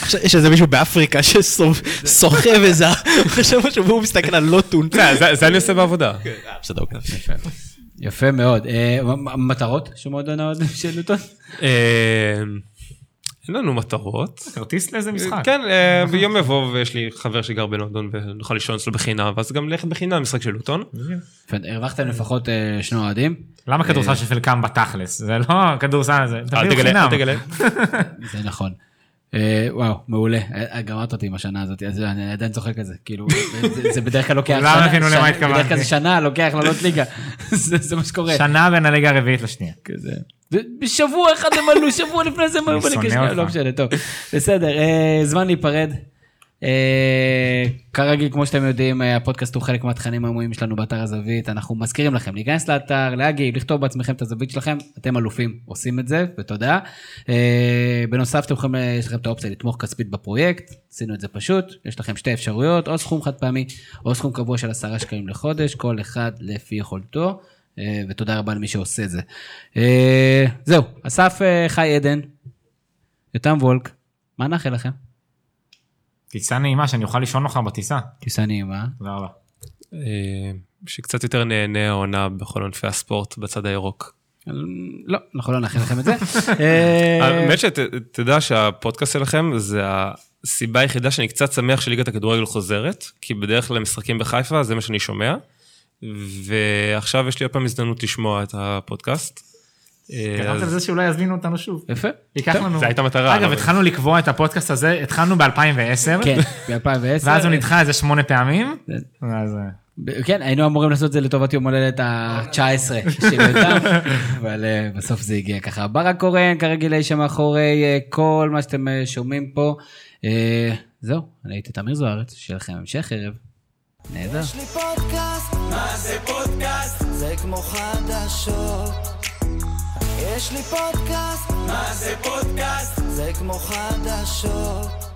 S5: עכשיו יש איזה מישהו באפריקה שסוחב איזה, עכשיו משהו והוא מסתכל על לוטון.
S4: זה- אני עושה בעבודה.
S5: בסדר, אוקיי.
S1: יפה מאוד. אה, מטרות של מועדון האוהדים של לוטון?
S4: אה, אין לנו מטרות.
S3: כרטיס לאיזה משחק.
S4: כן, אה, ביום יבוא ויש לי חבר שגר בלונדון ונוכל לישון אצלו בחינם, ואז גם ללכת בחינם משחק של לוטון.
S1: הרווחתם לפחות אה, שני אוהדים.
S3: למה כדורסל של חלקם בתכלס? זה לא כדורסל, זה
S4: אל תגלה. אל תגלה.
S1: זה נכון. אה, וואו, מעולה. אה, גמרת אותי עם השנה הזאת, אז אני עדיין צוחק על זה. כאילו, זה- בדרך כלל לוקח
S3: כולם
S1: שנה,
S3: הבינו למה התכוונתי.
S1: בדרך כלל זה שנה לוקח לעלות ליגה. זה מה שקורה.
S3: שנה בין הליגה הרביעית לשנייה.
S1: כזה. בשבוע אחד הם עלו, שבוע לפני זה הם
S3: שונא
S1: בליגה שנייה,
S3: אותך.
S1: לא משנה, טוב. בסדר, אה, זמן להיפרד. אה, כרגיל, כמו שאתם יודעים, אה, הפודקאסט הוא חלק מהתכנים המומים שלנו באתר הזווית. אנחנו מזכירים לכם להיכנס לאתר, להגיב, לכתוב בעצמכם את הזווית שלכם. אתם אלופים, עושים את זה, ותודה. אה, בנוסף, אתם יכולים, יש לכם את האופציה לתמוך כספית בפרויקט. עשינו את זה פשוט. יש לכם שתי אפשרויות, או סכום חד פעמי, או סכום קבוע של עשרה שקלים לחודש, כל אחד לפי יכולתו. ותודה רבה למי שעושה את זה. זהו, אסף חי עדן, יותם וולק, מה נאחל לכם?
S3: טיסה נעימה שאני אוכל לישון מחר בטיסה.
S1: טיסה נעימה.
S3: תודה רבה.
S4: אה, שקצת יותר נהנה העונה בכל ענפי הספורט בצד הירוק.
S1: לא, אנחנו לא נאחל לכם את זה. אה,
S4: האמת שתדע שהפודקאסט שלכם זה הסיבה היחידה שאני קצת שמח שליגת הכדורגל חוזרת, כי בדרך כלל משחקים בחיפה זה מה שאני שומע, ועכשיו יש לי עוד פעם הזדמנות לשמוע את הפודקאסט.
S3: גרמת לזה שאולי יזמינו אותנו שוב.
S1: יפה.
S3: ייקח לנו...
S4: זו הייתה מטרה,
S3: אגב, התחלנו לקבוע את הפודקאסט הזה, התחלנו ב-2010,
S1: כן, ב-2010.
S3: ואז הוא נדחה איזה שמונה פעמים,
S1: כן.
S3: אה,
S1: כן, היינו אמורים לעשות את זה לטובת יום הולדת ה-19 של יותם, אבל אה, בסוף זה הגיע ככה. ברק קורן, כרגיל אי שם מאחורי אה, כל מה שאתם שומעים פה. זהו, אני הייתי תמיר זוארץ, שיהיה לכם המשך ערב. נהדר.
S2: יש לי פודקאסט, מה זה פודקאסט? זה כמו חדשות. יש לי פודקאסט, מה זה פודקאסט? זה כמו חדשות.